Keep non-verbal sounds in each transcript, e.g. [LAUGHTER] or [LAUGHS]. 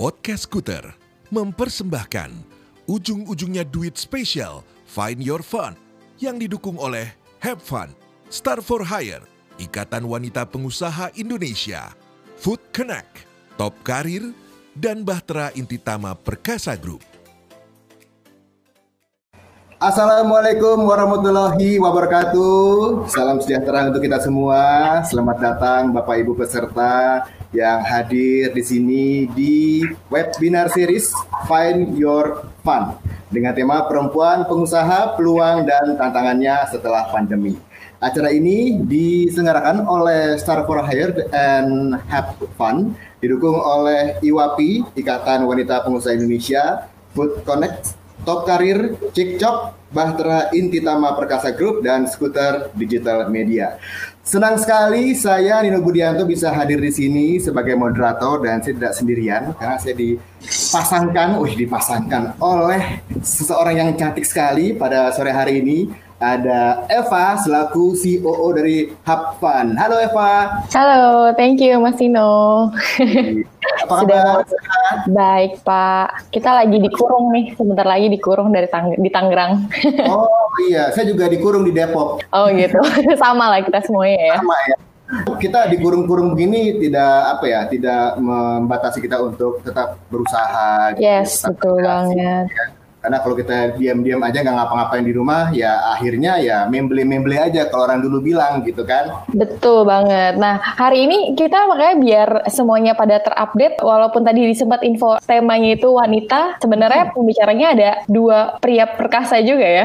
Podcast Scooter mempersembahkan ujung-ujungnya duit spesial Find Your Fun yang didukung oleh Have Fun, Star for Hire, Ikatan Wanita Pengusaha Indonesia, Food Connect, Top Karir, dan Bahtera Intitama Perkasa Group. Assalamualaikum warahmatullahi wabarakatuh. Salam sejahtera untuk kita semua. Selamat datang Bapak Ibu peserta yang hadir di sini di webinar series Find Your Fun dengan tema perempuan pengusaha, peluang dan tantangannya setelah pandemi. Acara ini diselenggarakan oleh Star for Hire and Have Fun, didukung oleh IWAPI, Ikatan Wanita Pengusaha Indonesia, Food Connect, Top Karir, Cikcok, Bahtera Intitama Perkasa Group, dan Skuter Digital Media. Senang sekali saya Nino Budianto bisa hadir di sini sebagai moderator dan saya tidak sendirian karena saya dipasangkan, wih dipasangkan oleh seseorang yang cantik sekali pada sore hari ini ada Eva selaku COO dari Hub Fun. Halo Eva. Halo, thank you Mas Tino. Apa kabar? Baik Pak. Kita lagi dikurung nih, sebentar lagi dikurung dari Tang di Tangerang. oh iya, saya juga dikurung di Depok. Oh gitu, [LAUGHS] sama lah kita semuanya ya. Sama ya. Kita dikurung-kurung begini tidak apa ya, tidak membatasi kita untuk tetap berusaha. Gitu, yes, tetap betul banget. Ya karena kalau kita diam-diam aja nggak ngapa-ngapain di rumah, ya akhirnya ya membeli-membeli aja kalau orang dulu bilang gitu kan. Betul banget. Nah hari ini kita makanya biar semuanya pada terupdate, walaupun tadi disempat info temanya itu wanita, sebenarnya hmm. pembicaranya ada dua pria perkasa juga ya.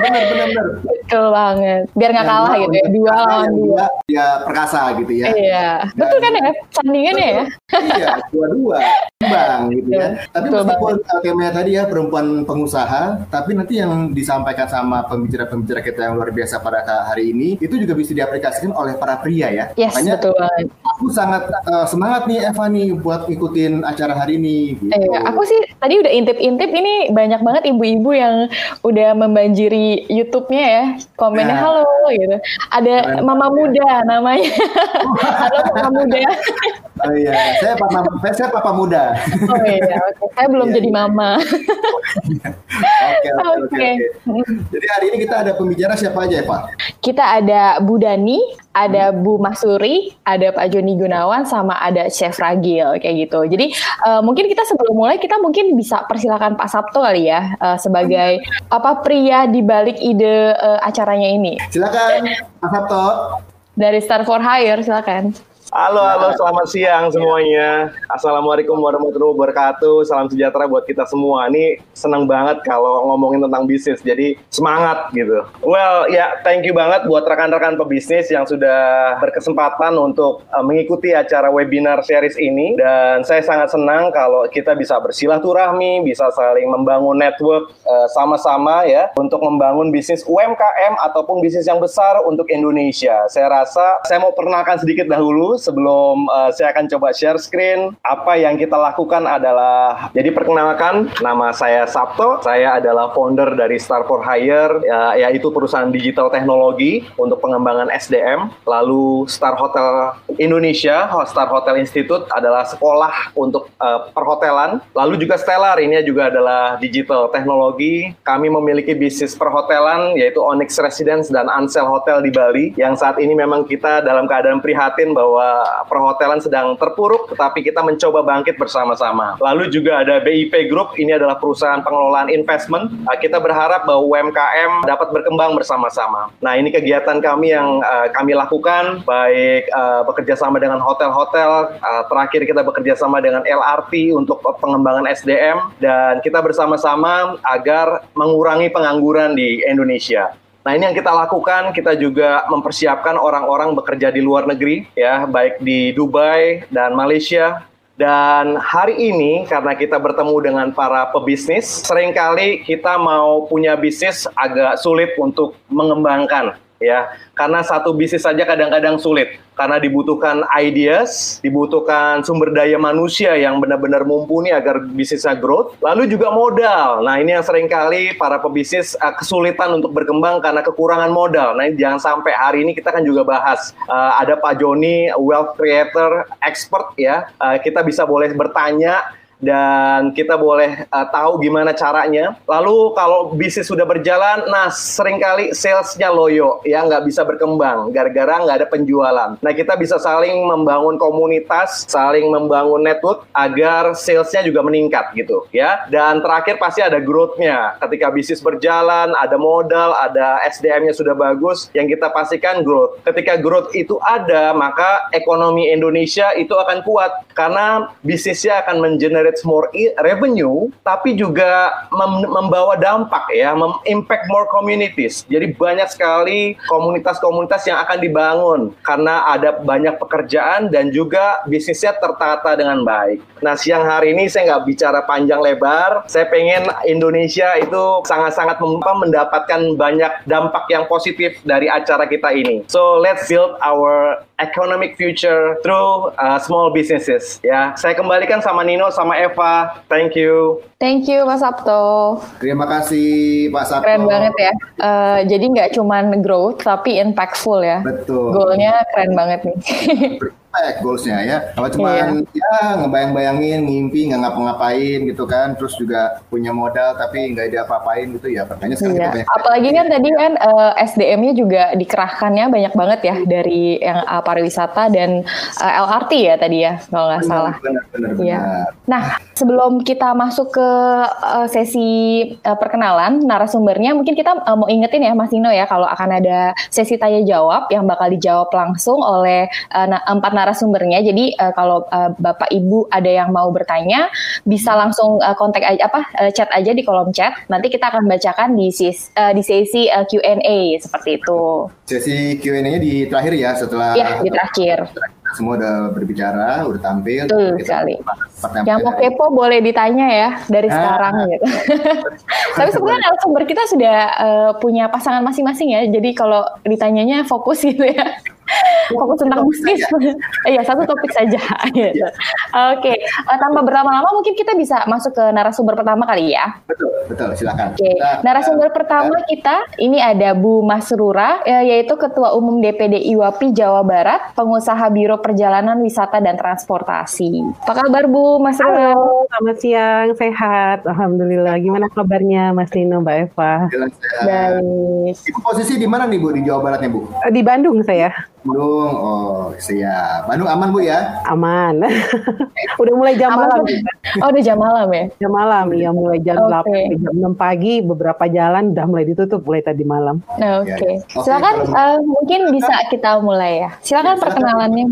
Benar-benar. Betul banget. Biar nggak kalah gitu ya, dua lawan dua. Ya perkasa gitu ya. Iya. Dan, betul kan ya, sandingannya ya. Iya, dua-dua. Bang gitu ya. Tapi meskipun temanya tadi ya perempuan pengusaha, tapi nanti yang disampaikan sama pembicara-pembicara kita yang luar biasa pada hari ini itu juga bisa diaplikasikan oleh para pria ya. Yes, Makanya betul aku sangat uh, semangat nih Eva nih buat ikutin acara hari ini. Gitu. Eh, aku sih tadi udah intip-intip ini banyak banget ibu-ibu yang udah membanjiri YouTube-nya ya. Komennya ya. halo gitu. Ada Keren. mama muda namanya. [LAUGHS] halo mama muda. Oh iya, saya papa saya papa muda. [LAUGHS] Oh iya, oke. Saya belum iya, jadi iya. mama. [LAUGHS] Oke, oke, oke. Jadi hari ini kita ada pembicara siapa aja ya, Pak? Kita ada Bu Dani, ada Bu Masuri, ada Pak Joni Gunawan, sama ada Chef Ragil kayak gitu. Jadi uh, mungkin kita sebelum mulai kita mungkin bisa persilakan Pak Sabto kali ya uh, sebagai apa pria di balik ide uh, acaranya ini. Silakan Pak Sabto. Dari Star for Hire, silakan. Halo, halo, selamat siang semuanya. Assalamualaikum warahmatullahi wabarakatuh. Salam sejahtera buat kita semua. Ini senang banget kalau ngomongin tentang bisnis, jadi semangat gitu. Well, ya, yeah, thank you banget buat rekan-rekan pebisnis yang sudah berkesempatan untuk uh, mengikuti acara webinar series ini. Dan saya sangat senang kalau kita bisa bersilaturahmi, bisa saling membangun network uh, sama-sama ya, untuk membangun bisnis UMKM ataupun bisnis yang besar untuk Indonesia. Saya rasa saya mau perkenalkan sedikit dahulu sebelum uh, saya akan coba share screen, apa yang kita lakukan adalah jadi perkenalkan nama saya Sabto, saya adalah founder dari Star for Hire ya, yaitu perusahaan digital teknologi untuk pengembangan SDM. Lalu Star Hotel Indonesia, Star Hotel Institute adalah sekolah untuk uh, perhotelan. Lalu juga Stellar ini juga adalah digital teknologi. Kami memiliki bisnis perhotelan yaitu Onyx Residence dan Ansel Hotel di Bali yang saat ini memang kita dalam keadaan prihatin bahwa perhotelan sedang terpuruk, tetapi kita mencoba bangkit bersama-sama. Lalu juga ada BIP Group, ini adalah perusahaan pengelolaan investment. Uh, kita berharap bahwa UMKM dapat berkembang bersama-sama. Nah, ini kegiatan kami yang uh, kami lakukan, baik uh, bekerja sama dengan hotel-hotel, terakhir kita bekerja sama dengan LRT untuk pengembangan SDM, dan kita bersama-sama agar mengurangi pengangguran di Indonesia. Nah ini yang kita lakukan, kita juga mempersiapkan orang-orang bekerja di luar negeri, ya baik di Dubai dan Malaysia. Dan hari ini karena kita bertemu dengan para pebisnis, sering kali kita mau punya bisnis agak sulit untuk mengembangkan ya. Karena satu bisnis saja kadang-kadang sulit karena dibutuhkan ideas, dibutuhkan sumber daya manusia yang benar-benar mumpuni agar bisnisnya growth, lalu juga modal. Nah, ini yang sering kali para pebisnis uh, kesulitan untuk berkembang karena kekurangan modal. Nah, jangan sampai hari ini kita kan juga bahas uh, ada Pak Joni, wealth creator, expert ya. Uh, kita bisa boleh bertanya dan kita boleh uh, tahu gimana caranya. Lalu kalau bisnis sudah berjalan, nah sering kali salesnya loyo, ya nggak bisa berkembang gara-gara nggak ada penjualan. Nah kita bisa saling membangun komunitas, saling membangun network agar salesnya juga meningkat gitu ya. Dan terakhir pasti ada growth-nya. Ketika bisnis berjalan, ada modal, ada SDM-nya sudah bagus, yang kita pastikan growth. Ketika growth itu ada, maka ekonomi Indonesia itu akan kuat karena bisnisnya akan mengenerate generates more revenue, tapi juga mem membawa dampak ya, impact more communities. Jadi banyak sekali komunitas-komunitas yang akan dibangun karena ada banyak pekerjaan dan juga bisnisnya tertata dengan baik. Nah siang hari ini saya nggak bicara panjang lebar, saya pengen Indonesia itu sangat-sangat mendapatkan banyak dampak yang positif dari acara kita ini. So let's build our economic future through uh, small businesses. Ya, saya kembalikan sama Nino sama Eva. Thank you. Thank you Pak Sabto. Terima kasih Pak Sabto. Keren banget ya. Uh, jadi nggak cuma growth tapi impactful ya. Betul. Goalnya keren banget nih. [LAUGHS] expect goalsnya ya. Kalau cuma iya. ya ngebayang-bayangin, ngimpi, nggak ngapa-ngapain gitu kan, terus juga punya modal tapi nggak ada apa-apain gitu ya. Pertanyaan sekarang iya. kita Apalagi kan tadi kan uh, eh, SDM-nya juga dikerahkannya banyak banget ya dari yang uh, pariwisata dan uh, eh, LRT ya tadi ya kalau nggak salah. Benar, benar, iya. Nah sebelum kita masuk ke uh, sesi uh, perkenalan narasumbernya, mungkin kita uh, mau ingetin ya Mas Nino ya kalau akan ada sesi tanya jawab yang bakal dijawab langsung oleh uh, empat narasumbernya. Jadi uh, kalau uh, Bapak Ibu ada yang mau bertanya bisa langsung uh, kontak aja apa uh, chat aja di kolom chat. Nanti kita akan bacakan di sis, uh, di sesi uh, Q&A seperti itu. Sesi Q&A-nya di terakhir ya setelah Iya, di terakhir semua udah berbicara, udah tampil. Betul sekali. Yang mau kepo boleh ditanya ya dari ah, sekarang gitu. [LAUGHS] Tapi sebenarnya narasumber kita sudah uh, punya pasangan masing-masing ya. Jadi kalau ditanyanya fokus gitu ya. fokus tentang bisnis. [LAUGHS] Iya, satu topik saja [LAUGHS] gitu. Ya. Oke, okay. uh, eh, tanpa berlama-lama mungkin kita bisa masuk ke narasumber pertama kali ya. Betul, betul, silakan. Oke. Okay. Narasumber uh, pertama uh, kita ini ada Bu Masrura yaitu Ketua Umum DPD IWAPI Jawa Barat, pengusaha Biro Perjalanan Wisata dan Transportasi. Apa kabar Bu Masrura? Halo, selamat siang, sehat. Alhamdulillah. Gimana kabarnya Mas Lino, Mbak Eva? Baik. Ibu posisi di mana nih Bu di Jawa Baratnya Bu? Di Bandung saya. Bandung, oh siap. Bandung aman Bu ya? Aman. [LAUGHS] udah mulai jam aman, malam. Oh udah jam malam ya? Jam malam, ya mulai jam okay. 8, jam 6 pagi, beberapa jalan udah mulai ditutup mulai tadi malam. Nah, Oke, okay. okay, silakan uh, mungkin bisa kita mulai ya. Silakan ya, perkenalannya.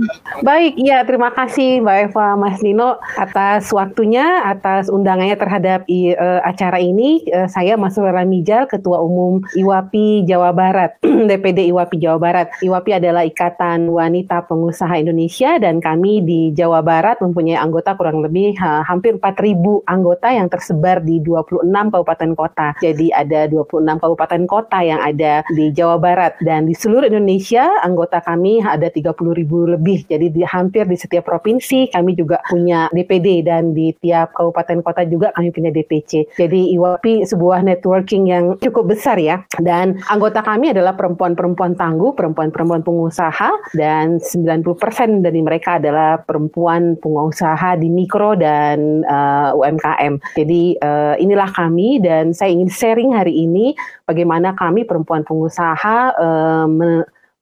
Baik, ya terima kasih Mbak Eva, Mas Nino atas waktunya, atas undangannya terhadap uh, acara ini. Uh, saya Masuk Ramijal, Ketua Umum IWAPI Jawa Barat, [CLEARS THROAT] DPD IWAPI Jawa Barat. IWAPI adalah Ikatan Wanita Pengusaha Indonesia dan kami di Jawa Barat mempunyai anggota kurang lebih ha, hampir 4.000 anggota yang tersebar di 26 kabupaten kota. Jadi ada 26 kabupaten kota yang ada di Jawa Barat dan di seluruh Indonesia anggota kami ada 30.000 lebih. Jadi di hampir di setiap provinsi kami juga punya DPD dan di tiap kabupaten kota juga kami punya DPC. Jadi IWAPI sebuah networking yang cukup besar ya. Dan anggota kami adalah perempuan-perempuan tangguh, perempuan-perempuan pengusaha dan 90% dari mereka adalah perempuan pengusaha di mikro dan uh, eh, UMKM. Jadi uh, inilah kami dan saya ingin sharing hari ini bagaimana kami perempuan pengusaha uh,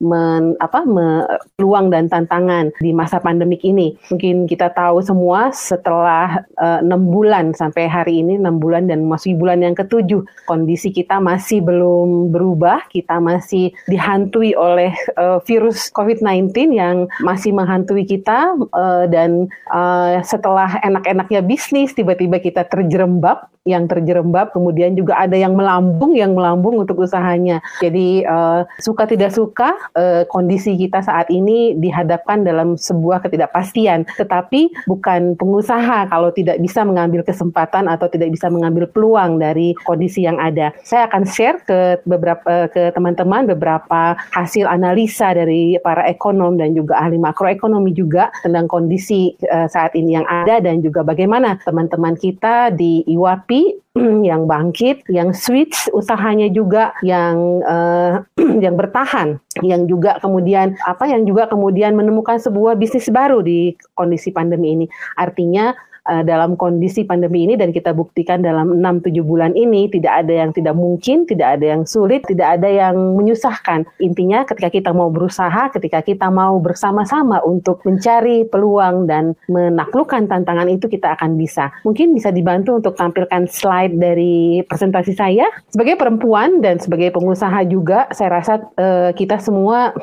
men, apa, me, peluang dan tantangan di masa pandemik ini. Mungkin kita tahu semua setelah eh, enam bulan sampai hari ini enam bulan dan masih bulan yang ketujuh kondisi kita masih belum berubah. Kita masih dihantui oleh uh, virus COVID-19 yang masih menghantui kita uh, dan uh, setelah enak-enaknya bisnis tiba-tiba kita terjerembab yang terjerembab, kemudian juga ada yang melambung, yang melambung untuk usahanya. Jadi uh, suka tidak suka uh, kondisi kita saat ini dihadapkan dalam sebuah ketidakpastian. Tetapi bukan pengusaha kalau tidak bisa mengambil kesempatan atau tidak bisa mengambil peluang dari kondisi yang ada. Saya akan share ke beberapa ke teman-teman beberapa hasil analisa dari para ekonom dan juga ahli makroekonomi juga tentang kondisi uh, saat ini yang ada dan juga bagaimana teman-teman kita di IWAPI [CLEARS THROAT] yang bangkit, yang switch usahanya juga, yang uh, [CLEARS THROAT] yang bertahan, yang juga kemudian apa, yang juga kemudian menemukan sebuah bisnis baru di kondisi pandemi ini. Artinya uh, dalam kondisi pandemi ini dan kita buktikan dalam 6-7 bulan ini tidak ada yang tidak mungkin, tidak ada yang sulit, tidak ada yang menyusahkan. Intinya ketika kita mau berusaha, ketika kita mau bersama-sama untuk mencari peluang dan menaklukkan tantangan itu kita akan bisa. Mungkin bisa dibantu untuk tampilkan slide dari presentasi saya. Sebagai perempuan dan sebagai pengusaha juga, saya rasa uh, kita semua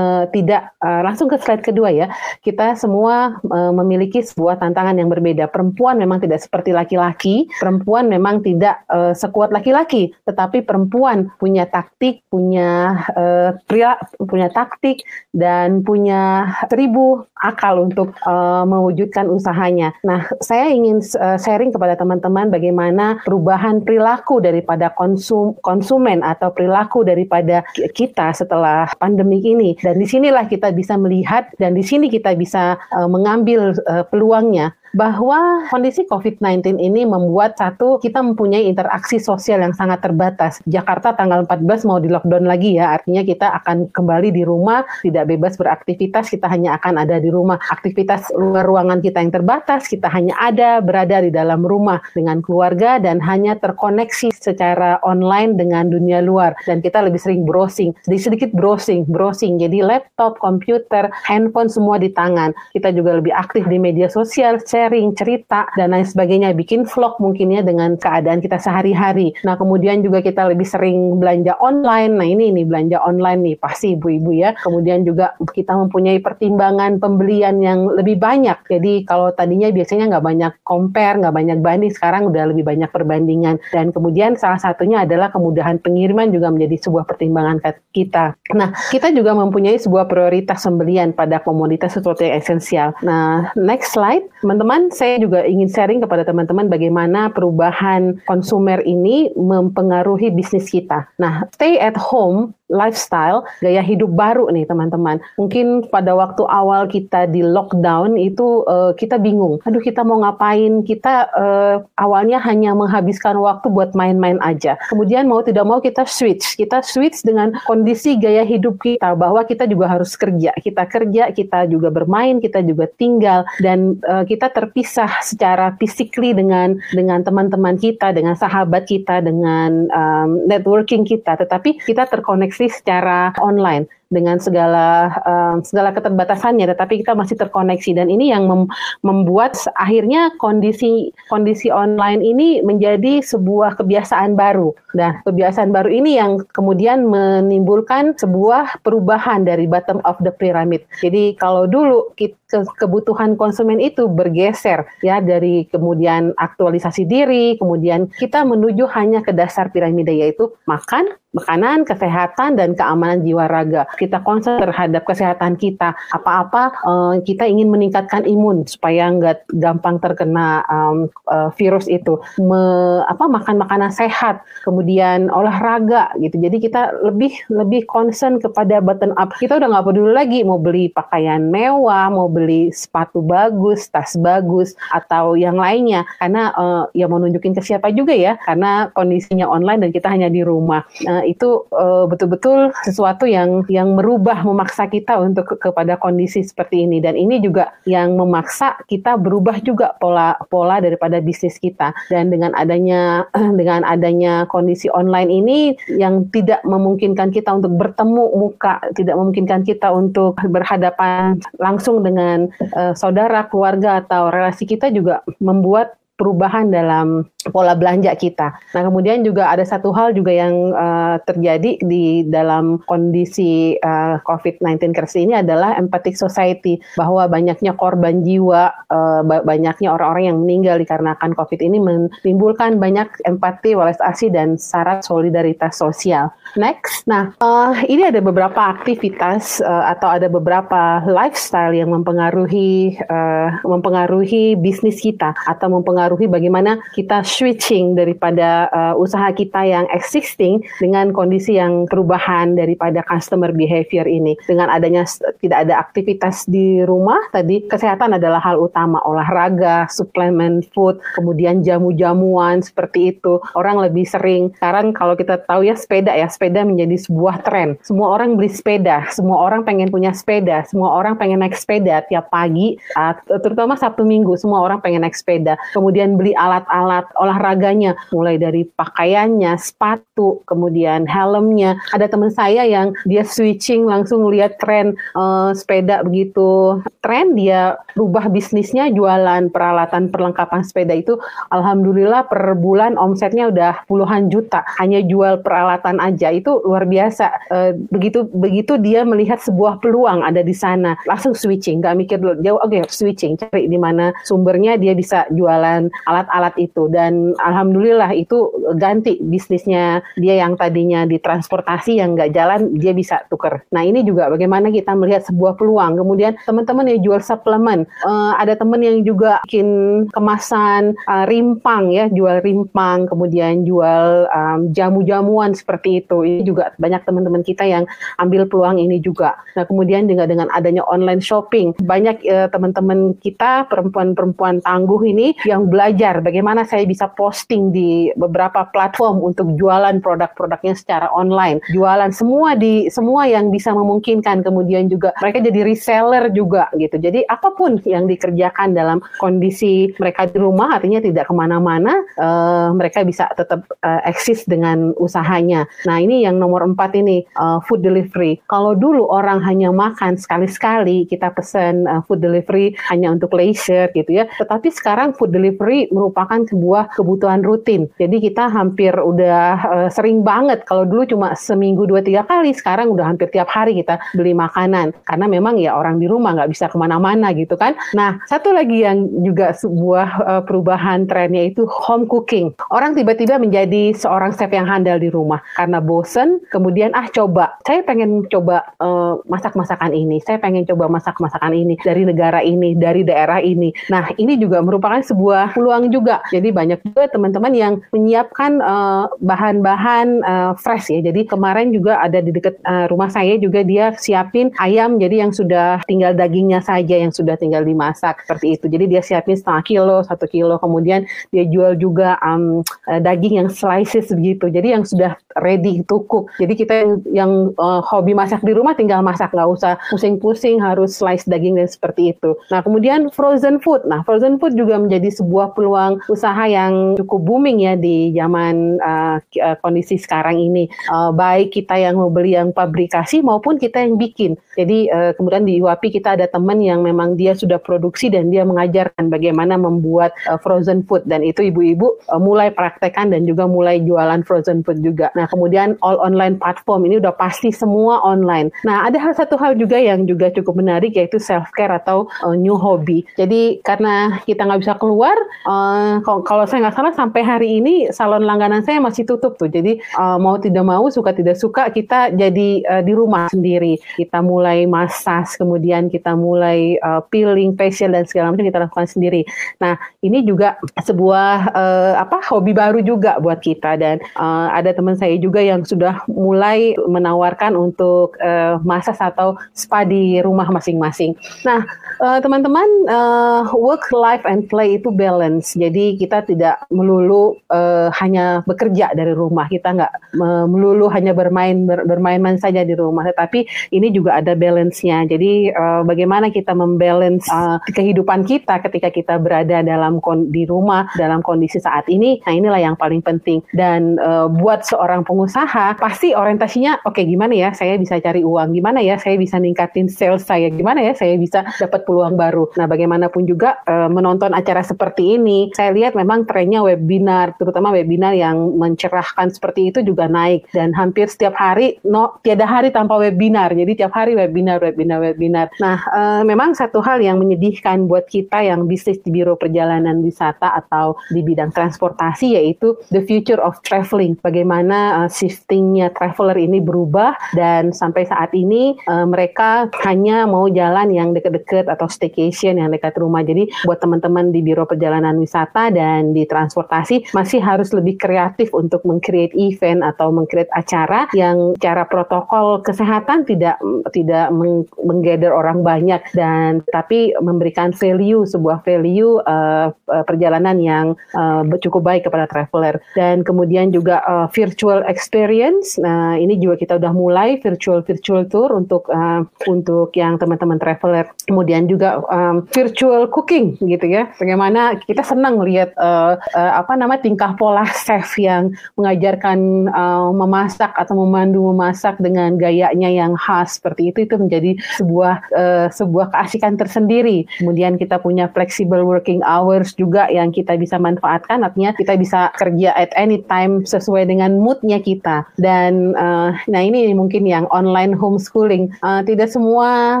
tidak uh, langsung ke slide kedua ya. Kita semua uh, memiliki sebuah tantangan yang berbeda perempuan memang tidak seperti laki-laki, perempuan memang tidak uh, sekuat laki-laki, tetapi perempuan punya taktik, punya uh, pria, punya taktik dan punya seribu akal untuk uh, mewujudkan usahanya. Nah, saya ingin uh, sharing kepada teman-teman bagaimana perubahan perilaku daripada konsum konsumen atau perilaku daripada kita setelah pandemi ini. Dan di sinilah kita bisa melihat dan di sini kita bisa uh, mengambil uh, peluangnya bahwa kondisi COVID-19 ini membuat satu kita mempunyai interaksi sosial yang sangat terbatas. Jakarta tanggal 14 mau di lockdown lagi ya, artinya kita akan kembali di rumah, tidak bebas beraktivitas, kita hanya akan ada di rumah. Aktivitas luar ruangan kita yang terbatas, kita hanya ada berada di dalam rumah dengan keluarga dan hanya terkoneksi secara online dengan dunia luar dan kita lebih sering browsing, sedikit-sedikit browsing, browsing. Jadi laptop, komputer, handphone semua di tangan. Kita juga lebih aktif di media sosial, sharing, cerita, dan lain sebagainya. Bikin vlog mungkin ya dengan keadaan kita sehari-hari. Nah, kemudian juga kita lebih sering belanja online. Nah, ini nih belanja online nih, pasti ibu-ibu ya. Kemudian juga kita mempunyai pertimbangan pembelian yang lebih banyak. Jadi kalau tadinya biasanya nggak banyak compare, nggak banyak banding, sekarang udah lebih banyak perbandingan. Dan kemudian salah satunya adalah kemudahan pengiriman juga menjadi sebuah pertimbangan kita. Nah, kita juga mempunyai sebuah prioritas pembelian pada komoditas sesuatu yang esensial. Nah, next slide, teman-teman teman-teman, saya juga ingin sharing kepada teman-teman bagaimana perubahan konsumer ini mempengaruhi bisnis kita. Nah, stay at home lifestyle, gaya hidup baru nih teman-teman. Mungkin pada waktu awal kita di lockdown itu uh, kita bingung. Aduh kita mau ngapain? Kita uh, awalnya hanya menghabiskan waktu buat main-main aja. Kemudian mau tidak mau kita switch. Kita switch dengan kondisi gaya hidup kita bahwa kita juga harus kerja. Kita kerja, kita juga bermain, kita juga tinggal dan uh, kita terpisah secara physically dengan dengan teman-teman kita, dengan sahabat kita, dengan um, networking kita. Tetapi kita terkoneksi secara online dengan segala uh, segala keterbatasannya tetapi kita masih terkoneksi dan ini yang mem membuat akhirnya kondisi kondisi online ini menjadi sebuah kebiasaan baru. Nah, kebiasaan baru ini yang kemudian menimbulkan sebuah perubahan dari bottom of the pyramid. Jadi kalau dulu kita, kebutuhan konsumen itu bergeser ya dari kemudian aktualisasi diri, kemudian kita menuju hanya ke dasar piramida yaitu makan, makanan, kesehatan dan keamanan jiwa raga kita concern terhadap kesehatan kita. Apa-apa uh, kita ingin meningkatkan imun supaya nggak gampang terkena um, uh, virus itu. Me, apa makan makanan sehat, kemudian olahraga gitu. Jadi kita lebih lebih concern kepada button up. Kita udah nggak peduli lagi mau beli pakaian mewah, mau beli sepatu bagus, tas bagus atau yang lainnya karena uh, ya mau nunjukin ke siapa juga ya karena kondisinya online dan kita hanya di rumah. Uh, itu betul-betul uh, sesuatu yang yang yang merubah memaksa kita untuk ke kepada kondisi seperti ini. Dan ini juga yang memaksa kita berubah juga pola pola daripada bisnis kita. Dan dengan adanya [CLEARS THROAT] dengan adanya kondisi online ini yang tidak memungkinkan kita untuk bertemu muka tidak memungkinkan kita untuk berhadapan langsung dengan uh, saudara keluarga atau relasi kita juga membuat perubahan dalam pola belanja kita. Nah, kemudian juga ada satu hal juga yang uh, terjadi di dalam kondisi uh, COVID-19 krisis ini adalah empathic society bahwa banyaknya korban jiwa, uh, banyaknya orang-orang yang meninggal dikarenakan COVID ini menimbulkan banyak empati, welas asih dan syarat solidaritas sosial. Next, nah uh, ini ada beberapa aktivitas uh, atau ada beberapa lifestyle yang mempengaruhi uh, mempengaruhi bisnis kita atau mempengaruhi bagaimana kita switching daripada uh, usaha kita yang existing dengan kondisi yang perubahan daripada customer behavior ini. Dengan adanya tidak ada aktivitas di rumah tadi kesehatan adalah hal utama olahraga, suplemen food, kemudian jamu-jamuan seperti itu. Orang lebih sering sekarang kalau kita tahu ya sepeda ya sepeda menjadi sebuah tren. Semua orang beli sepeda, semua orang pengen punya sepeda, semua orang pengen naik sepeda tiap pagi, uh, terutama Sabtu Minggu, semua orang pengen naik sepeda. Kemudian beli alat-alat olahraganya, mulai dari pakaiannya, sepatu, kemudian helmnya. Ada teman saya yang dia switching langsung lihat tren uh, sepeda begitu tren, dia rubah bisnisnya jualan peralatan perlengkapan sepeda itu, alhamdulillah per bulan omsetnya udah puluhan juta, hanya jual peralatan aja itu luar biasa. Uh, begitu begitu dia melihat sebuah peluang ada di sana, langsung switching, nggak mikir dulu jauh, oke okay, switching, cari di mana sumbernya dia bisa jualan alat-alat itu dan alhamdulillah itu ganti bisnisnya dia yang tadinya di transportasi yang nggak jalan dia bisa tuker. Nah ini juga bagaimana kita melihat sebuah peluang. Kemudian teman-teman yang jual suplemen, uh, ada teman yang juga bikin kemasan uh, rimpang ya, jual rimpang, kemudian jual um, jamu-jamuan seperti itu. Ini juga banyak teman-teman kita yang ambil peluang ini juga. Nah, kemudian juga dengan adanya online shopping, banyak uh, teman-teman kita perempuan-perempuan tangguh ini yang belajar bagaimana saya bisa posting di beberapa platform untuk jualan produk-produknya secara online. Jualan semua di semua yang bisa memungkinkan kemudian juga mereka jadi reseller juga gitu. Jadi apa pun yang dikerjakan dalam kondisi mereka di rumah artinya tidak ke mana-mana, uh, mereka bisa tetap uh, eksis dengan usahanya. Nah ini yang nomor empat ini uh, food delivery. Kalau dulu orang hanya makan sekali-sekali, kita pesan uh, food delivery hanya untuk leisure gitu ya. Tetapi sekarang food delivery merupakan sebuah kebutuhan rutin. Jadi kita hampir udah uh, sering banget. Kalau dulu cuma seminggu dua tiga kali, sekarang udah hampir tiap hari kita beli makanan. Karena memang ya orang di rumah nggak bisa ke mana-mana gitu kan. Nah satu lagi yang juga sebuah uh, perubahan trennya itu home cooking. Orang tiba-tiba menjadi seorang chef yang handal di rumah karena bosen, kemudian ah coba saya pengen coba uh, masak-masakan ini, saya pengen coba masak-masakan ini dari negara ini, dari daerah ini. Nah, ini juga merupakan sebuah peluang juga. Jadi banyak juga teman-teman yang menyiapkan eh, bahan-bahan uh, fresh ya. Jadi kemarin juga ada di dekat uh, rumah saya juga dia siapin ayam jadi yang sudah tinggal dagingnya saja yang sudah tinggal dimasak seperti itu. Jadi dia siapin setengah kilo, satu kilo, kemudian dia jual juga um, daging yang slices begitu. Jadi yang sudah ready to cook. Jadi kita yang, yang uh, hobi masak di rumah tinggal masak nggak usah pusing-pusing harus slice daging dan seperti itu. Nah kemudian frozen food. Nah frozen food juga menjadi sebuah peluang usaha yang cukup booming ya di zaman uh, kondisi sekarang ini. Uh, baik kita yang mau beli yang pabrikasi maupun kita yang bikin. Jadi uh, kemudian di UAPI kita ada teman yang memang dia sudah produksi dan dia mengajarkan bagaimana membuat uh, frozen food dan itu ibu-ibu uh, mulai praktekkan dan juga mulai jualan frozen food juga. Nah kemudian all online platform ini udah pasti semua online. Nah, ada hal satu hal juga yang juga cukup menarik yaitu self care atau uh, new hobby. Jadi karena kita nggak bisa keluar, uh, kalau saya nggak salah sampai hari ini salon langganan saya masih tutup tuh. Jadi uh, mau tidak mau, suka tidak suka kita jadi uh, di rumah sendiri. Kita mulai massage, kemudian kita mulai uh, peeling, facial dan segala macam kita lakukan sendiri. Nah, ini juga sebuah uh, apa hobi baru juga buat kita dan uh, ada teman saya juga yang sudah mulai menawarkan untuk uh, massage atau spa di rumah masing-masing. Nah, uh, teman-teman, uh, work, life, and play itu balance. Jadi kita tidak melulu uh, hanya bekerja dari rumah. Kita nggak uh, melulu hanya bermain ber, bermain-main saja di rumah. Tetapi ini juga ada balance-nya. Jadi uh, bagaimana kita membalance uh, kehidupan kita ketika kita berada dalam di rumah dalam kondisi saat ini. Nah, inilah yang paling penting. Dan uh, buat seorang pengusaha pasti orientasinya oke okay, gimana ya saya bisa cari uang, gimana ya saya bisa ningkatin sales saya, gimana ya saya bisa dapat peluang baru. Nah, bagaimanapun juga uh, menonton acara seperti ini, saya lihat memang trennya webinar, terutama webinar yang mencerahkan seperti itu juga naik dan hampir setiap hari, no tiada hari tanpa webinar. Jadi tiap hari webinar, webinar, webinar. Nah, uh, memang satu hal yang menyedihkan buat kita yang bisnis di biro perjalanan wisata atau di bidang transportasi yaitu the future of traveling. Bagaimana uh, shiftingnya traveler ini berubah dan sampai saat ini uh, mereka hanya mau jalan yang dekat-dekat atau staycation yang dekat rumah. Jadi buat teman-teman di biro perjalanan wisata dan di transportasi masih harus lebih kreatif untuk mengcreate event atau mengcreate acara yang cara protokol kesehatan tidak tidak menggather orang banyak dan tapi memberikan value sebuah value uh, perjalanan yang uh, cukup baik kepada traveler dan kemudian juga uh, virtual experience. Nah, ini juga kita udah mulai virtual virtual tour untuk uh, untuk yang teman-teman traveler. Kemudian juga um, virtual cooking gitu ya. Bagaimana kita senang lihat uh, uh, apa nama tingkah pola chef yang mengajarkan uh, memasak atau memandu memasak dengan gayanya yang khas seperti itu itu menjadi sebuah uh, sebuah keasikan tersendiri. Kemudian kita punya flexible working hours juga yang kita bisa manfaatkan artinya kita bisa kerja at any time sesuai dengan moodnya kita dan uh, nah ini mungkin yang online homeschooling uh, tidak semua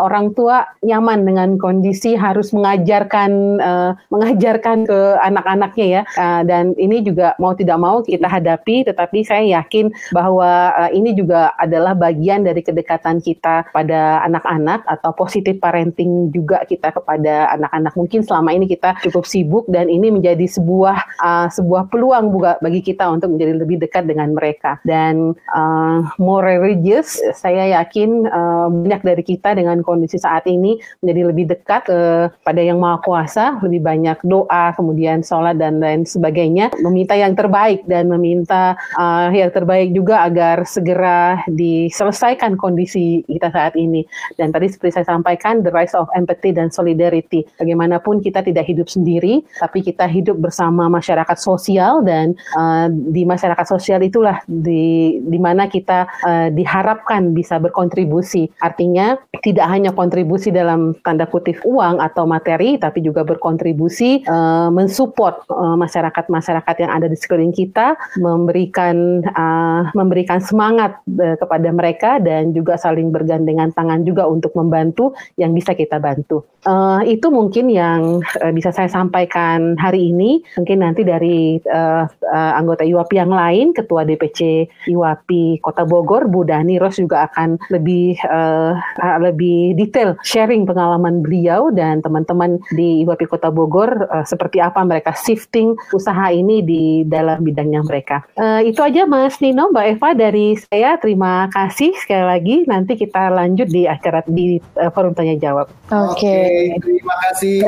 orang tua nyaman dengan kondisi harus mengajarkan uh, mengajarkan ke anak-anaknya ya. Uh, dan ini juga mau tidak mau kita hadapi tetapi saya yakin bahwa uh, ini juga adalah bagian dari kedekatan kita pada anak-anak atau positif parenting juga kita kepada anak-anak. Mungkin selama ini kita cukup sibuk dan ini menjadi sebuah uh, sebuah peluang juga bagi kita untuk menjadi lebih dekat dengan mereka. Dan uh, more religious saya yakin uh, banyak dari kita dengan kondisi saat ini menjadi lebih dekat uh, pada yang maha kuasa lebih banyak doa kemudian sholat dan lain sebagainya. Meminta yang terbaik dan meminta uh, yang terbaik juga agar segera diselesaikan kondisi kita saat ini. Dan tadi seperti saya sampaikan the rise of empathy dan solidarity. Bagaimanapun kita tidak hidup sendiri tapi kita hidup bersama masyarakat sosial dan uh, di masyarakat sosial itulah di di mana kita uh, diharapkan bisa berkontribusi. Artinya tidak hanya kontribusi dalam tanda kutip uang atau materi tapi juga berkontribusi uh, mensupport uh, masyarakat-masyarakat yang ada di sekeliling kita, memberikan uh, memberikan semangat uh, kepada mereka dan juga saling bergandengan tangan juga untuk membantu yang bisa kita bantu. Uh, itu mungkin yang uh, bisa saya sampaikan hari ini mungkin nanti dari uh, uh, anggota IWAPI yang lain, Ketua DPC IWAPI Kota Bogor, Bu Dani Ros juga akan lebih uh, lebih detail sharing pengalaman beliau dan teman-teman di IWAPI Kota Bogor uh, seperti apa mereka shifting usaha ini di dalam bidangnya mereka. Uh, itu aja Mas Nino, Mbak Eva dari saya. Terima kasih sekali lagi. Nanti kita lanjut di acara di uh, forum tanya jawab. Oke. Okay. okay, terima kasih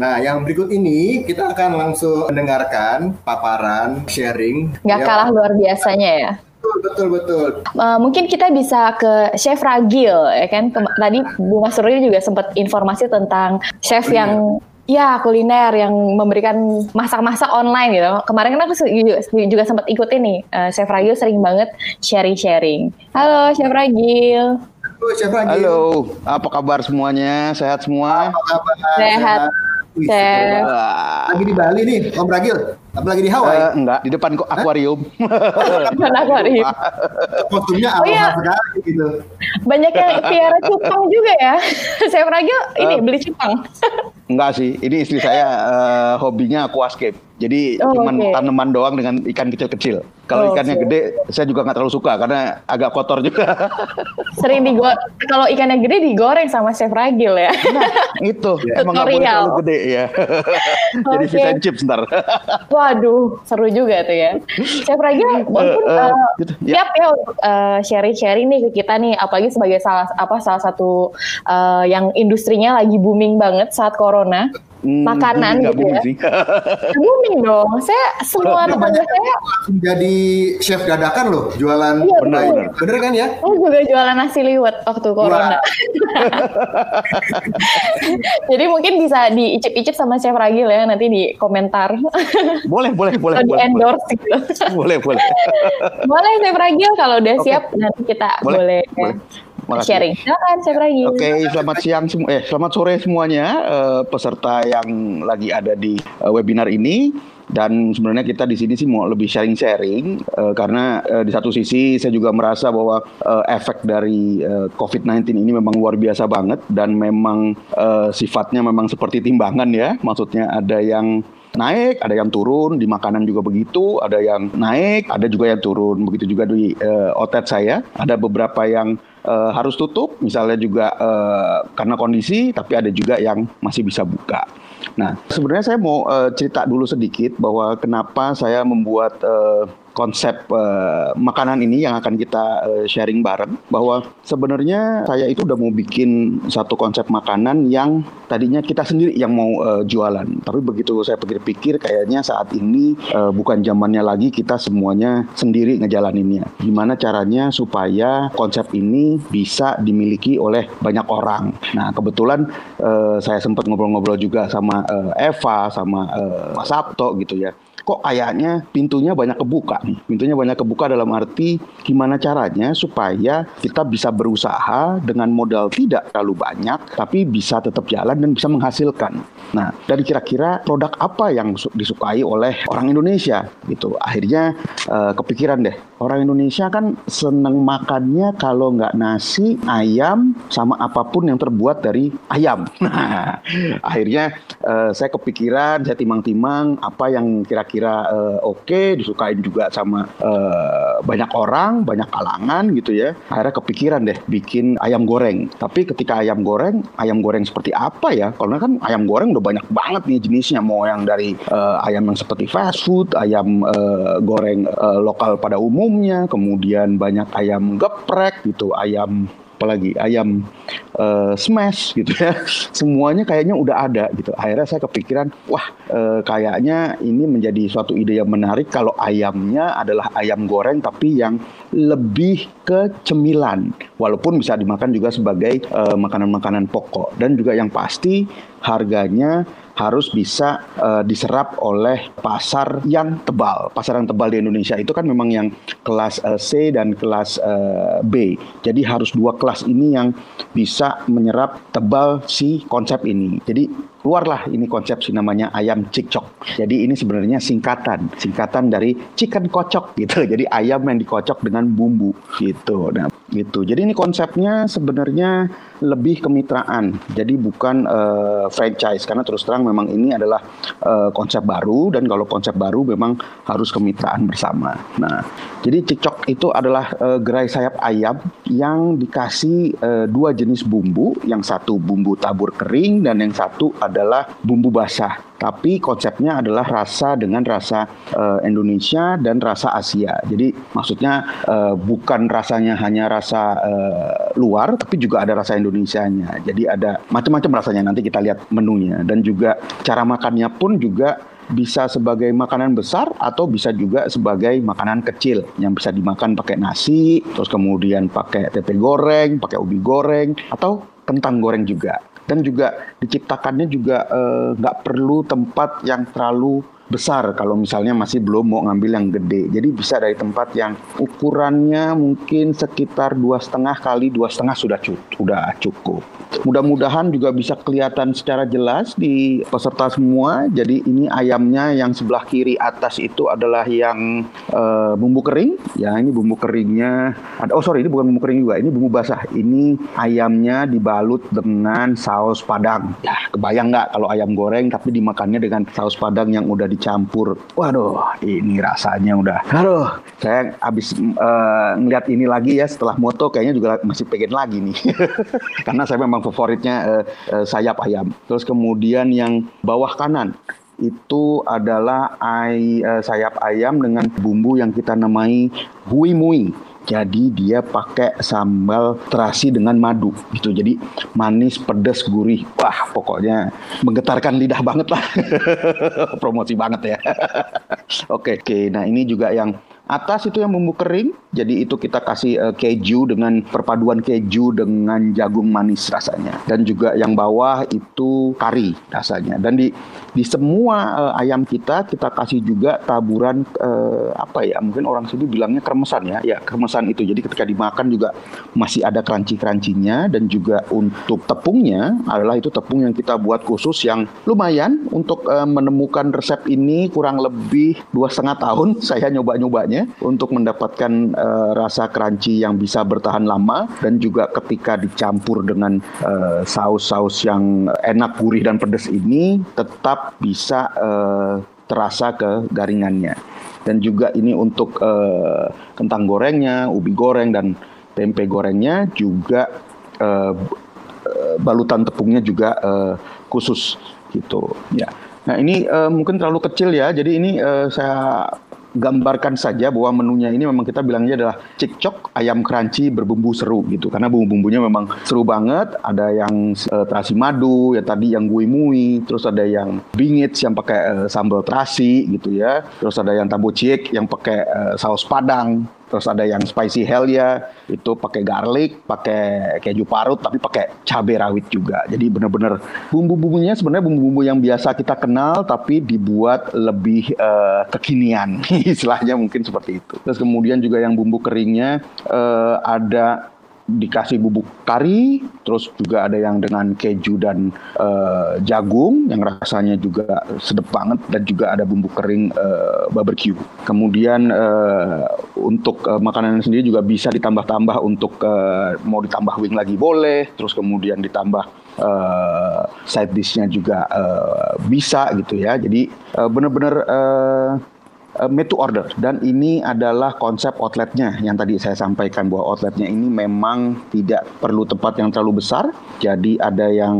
Nah, yang berikut ini kita akan langsung mendengarkan paparan sharing. Nggak ya. kalah luar biasanya ya. Betul, betul, betul. Uh, mungkin kita bisa ke Chef Ragil, ya kan? Kem tadi Bu Mas juga sempat informasi tentang chef kuliner. yang Ya, kuliner yang memberikan masak-masak online gitu. Kemarin kan aku juga, sempat ikut ini. Uh, Chef Ragil sering banget sharing-sharing. Halo, Chef Ragil. Halo, Chef Ragil. Halo, apa kabar semuanya? Sehat semua? Apa kabar? Sehat. Sehat. Chef. Lagi di Bali nih, Om Ragil. Apalagi di Hawaii? Uh, enggak, di depan kok akuarium. [LAUGHS] depan akuarium. Kostumnya oh, iya. sekali gitu. Banyak yang piara [LAUGHS] cupang juga ya. [LAUGHS] Saya Ragil ini uh, beli cupang. enggak sih, ini istri saya uh, hobinya aquascape. Jadi oh, cuma okay. tanaman doang dengan ikan kecil-kecil. Kalau oh, ikannya okay. gede, saya juga nggak terlalu suka karena agak kotor juga. Sering digoreng. Kalau ikannya gede digoreng sama chef Ragil ya. Nah, itu ya. emang nggak boleh terlalu gede ya. Jadi okay. fish and chips ntar. Waduh, seru juga tuh ya. Chef Ragil, pun uh, uh, uh, gitu, ya. siap ya untuk uh, sharing-sharing nih ke kita nih, apalagi sebagai salah apa salah satu uh, yang industrinya lagi booming banget saat corona hmm, makanan gitu ya. Sih. [LAUGHS] booming dong. Saya semua teman saya jadi chef dadakan loh, jualan. Iya, benar, bener. bener kan ya? Oh juga jualan nasi liwet waktu corona. [LAUGHS] jadi mungkin bisa diicip-icip sama chef Ragil ya nanti di komentar. boleh, boleh, boleh. Atau boleh, endorse boleh. gitu. boleh, boleh. boleh chef Ragil kalau udah okay. siap nanti kita boleh. boleh. boleh. Sharing. Silakan, saya lagi. Oke, okay, selamat siang eh selamat sore semuanya uh, peserta yang lagi ada di uh, webinar ini dan sebenarnya kita di sini sih mau lebih sharing-sharing uh, karena uh, di satu sisi saya juga merasa bahwa uh, efek dari uh, COVID-19 ini memang luar biasa banget dan memang uh, sifatnya memang seperti timbangan ya maksudnya ada yang naik, ada yang turun, di makanan juga begitu, ada yang naik, ada juga yang turun. Begitu juga di uh, otet saya, ada beberapa yang uh, harus tutup, misalnya juga uh, karena kondisi, tapi ada juga yang masih bisa buka. Nah, sebenarnya saya mau uh, cerita dulu sedikit bahwa kenapa saya membuat uh, konsep uh, makanan ini yang akan kita uh, sharing bareng bahwa sebenarnya saya itu udah mau bikin satu konsep makanan yang tadinya kita sendiri yang mau uh, jualan. Tapi begitu saya pikir-pikir kayaknya saat ini uh, bukan zamannya lagi kita semuanya sendiri ngejalaninnya. Gimana caranya supaya konsep ini bisa dimiliki oleh banyak orang. Nah kebetulan uh, saya sempat ngobrol-ngobrol juga sama uh, Eva sama uh, Mas Sabto gitu ya kok kayaknya pintunya banyak kebuka. Pintunya banyak kebuka dalam arti gimana caranya supaya kita bisa berusaha dengan modal tidak terlalu banyak tapi bisa tetap jalan dan bisa menghasilkan. Nah, dari kira-kira produk apa yang disukai oleh orang Indonesia gitu. Akhirnya uh, kepikiran deh, orang Indonesia kan seneng makannya kalau nggak nasi, ayam sama apa pun yang terbuat dari ayam. [LAUGHS] Nah, akhirnya uh, saya kepikiran, saya timang-timang apa yang kira-kira kira uh, oke, okay, disukain juga sama uh, banyak orang, banyak kalangan gitu ya. Akhirnya kepikiran deh bikin ayam goreng. Tapi ketika ayam goreng, ayam goreng seperti apa ya? Karena kan ayam goreng udah banyak banget nih jenisnya. Mau yang dari uh, ayam yang seperti fast food, ayam uh, goreng uh, lokal pada umumnya, kemudian banyak ayam geprek gitu, ayam apalagi ayam uh, smash gitu ya. [LAUGHS] Semuanya kayaknya udah ada gitu. Akhirnya saya kepikiran wah uh, kayaknya ini menjadi suatu ide yang menarik kalau ayamnya adalah ayam goreng tapi yang lebih ke cemilan. Walaupun bisa dimakan juga sebagai eh, makanan-makanan uh, pokok. Dan juga yang pasti harganya harus bisa uh, diserap oleh pasar yang tebal. Pasar yang tebal di Indonesia itu kan memang yang kelas uh, C dan kelas uh, B. Jadi harus dua kelas ini yang bisa menyerap tebal si konsep ini. Jadi keluarlah ini konsep si namanya ayam cikcok. Jadi ini sebenarnya singkatan, singkatan dari chicken kocok gitu. [LAUGHS] Jadi ayam yang dikocok dengan bumbu gitu. Nah, gitu. Jadi ini konsepnya sebenarnya lebih kemitraan. Jadi bukan uh, franchise karena terus terang memang ini adalah uh, konsep baru dan kalau konsep baru memang harus kemitraan bersama. Nah, jadi cicok itu adalah uh, gerai sayap ayam yang dikasih uh, dua jenis bumbu, yang satu bumbu tabur kering dan yang satu adalah bumbu basah. Tapi konsepnya adalah rasa dengan rasa uh, Indonesia dan rasa Asia. Jadi maksudnya uh, bukan rasanya hanya rasa uh, luar, tapi juga ada rasa Indonesia-nya. Jadi ada macam-macam rasanya. Nanti kita lihat menunya dan juga cara makannya pun juga bisa sebagai makanan besar atau bisa juga sebagai makanan kecil yang bisa dimakan pakai nasi, terus kemudian pakai tempe goreng, pakai ubi goreng, atau kentang goreng juga dan juga diciptakannya juga eh, nggak uh, perlu tempat yang terlalu besar kalau misalnya masih belum mau ngambil yang gede. Jadi bisa dari tempat yang ukurannya mungkin sekitar dua setengah kali dua setengah sudah cukup. Sudah cukup. Mudah-mudahan juga bisa kelihatan secara jelas di peserta semua. Jadi ini ayamnya yang sebelah kiri atas itu adalah yang uh, bumbu kering. Ya ini bumbu keringnya. Ada, oh sorry ini bukan bumbu kering juga. Ini bumbu basah. Ini ayamnya dibalut dengan saus padang. Ya kebayang nggak kalau ayam goreng tapi dimakannya dengan saus padang yang udah dicampur. Waduh ini rasanya udah. Aduh saya habis uh, ngeliat ini lagi ya setelah moto kayaknya juga masih pengen lagi nih. [LAUGHS] Karena saya memang favoritnya uh, uh, sayap ayam. Terus kemudian yang bawah kanan itu adalah ay, uh, sayap ayam dengan bumbu yang kita namai hui mui. Jadi dia pakai sambal terasi dengan madu gitu. Jadi manis, pedas, gurih. Wah, pokoknya menggetarkan lidah banget lah. [LAUGHS] Promosi banget ya. [LAUGHS] Oke, oke. Nah, ini juga yang Atas itu yang bumbu kering, jadi itu kita kasih uh, keju dengan perpaduan keju dengan jagung manis rasanya. Dan juga yang bawah itu kari rasanya. Dan di di semua uh, ayam kita kita kasih juga taburan uh, apa ya? Mungkin orang sini bilangnya kremesan ya. Ya, kremesan itu. Jadi ketika dimakan juga masih ada crunchy-crunchy-nya dan juga untuk tepungnya adalah itu tepung yang kita buat khusus yang lumayan untuk uh, menemukan resep ini kurang lebih dua setengah tahun [LAUGHS] saya nyoba-nyobanya untuk mendapatkan uh, rasa crunchy yang bisa bertahan lama dan juga ketika dicampur dengan uh, saus-saus yang enak, gurih dan pedas ini tetap bisa uh, terasa ke garingannya. Dan juga ini untuk uh, kentang gorengnya, ubi goreng dan tempe gorengnya juga uh, balutan tepungnya juga uh, khusus gitu ya. Nah ini uh, mungkin terlalu kecil ya, jadi ini uh, saya gambarkan saja bahwa menunya ini memang kita bilangnya adalah cikcok ayam crunchy berbumbu seru gitu. Karena bumbu-bumbunya memang seru banget. Ada yang uh, terasi madu ya tadi yang gui mui terus ada yang bingit yang pakai uh, sambal terasi gitu ya. Terus ada yang tambo ciek yang pakai uh, saus padang terus ada yang spicy hell ya itu pakai garlic pakai keju parut tapi pakai cabai rawit juga. Jadi benar-benar bumbu-bumbunya sebenarnya bumbu-bumbu yang biasa kita kenal tapi dibuat lebih uh, kekinian. [LAUGHS] Istilahnya mungkin seperti itu. Terus kemudian juga yang bumbu keringnya uh, ada dikasih bubuk kari, terus juga ada yang dengan keju dan uh, jagung yang rasanya juga sedap banget dan juga ada bumbu kering uh, barbecue. Kemudian uh, untuk uh, makanan sendiri juga bisa ditambah-tambah untuk uh, mau ditambah wing lagi boleh, terus kemudian ditambah uh, side dishnya juga uh, bisa gitu ya. Jadi uh, benar-benar uh, uh, made to order. Dan ini adalah konsep outletnya yang tadi saya sampaikan bahwa outletnya ini memang tidak perlu tempat yang terlalu besar. Jadi ada yang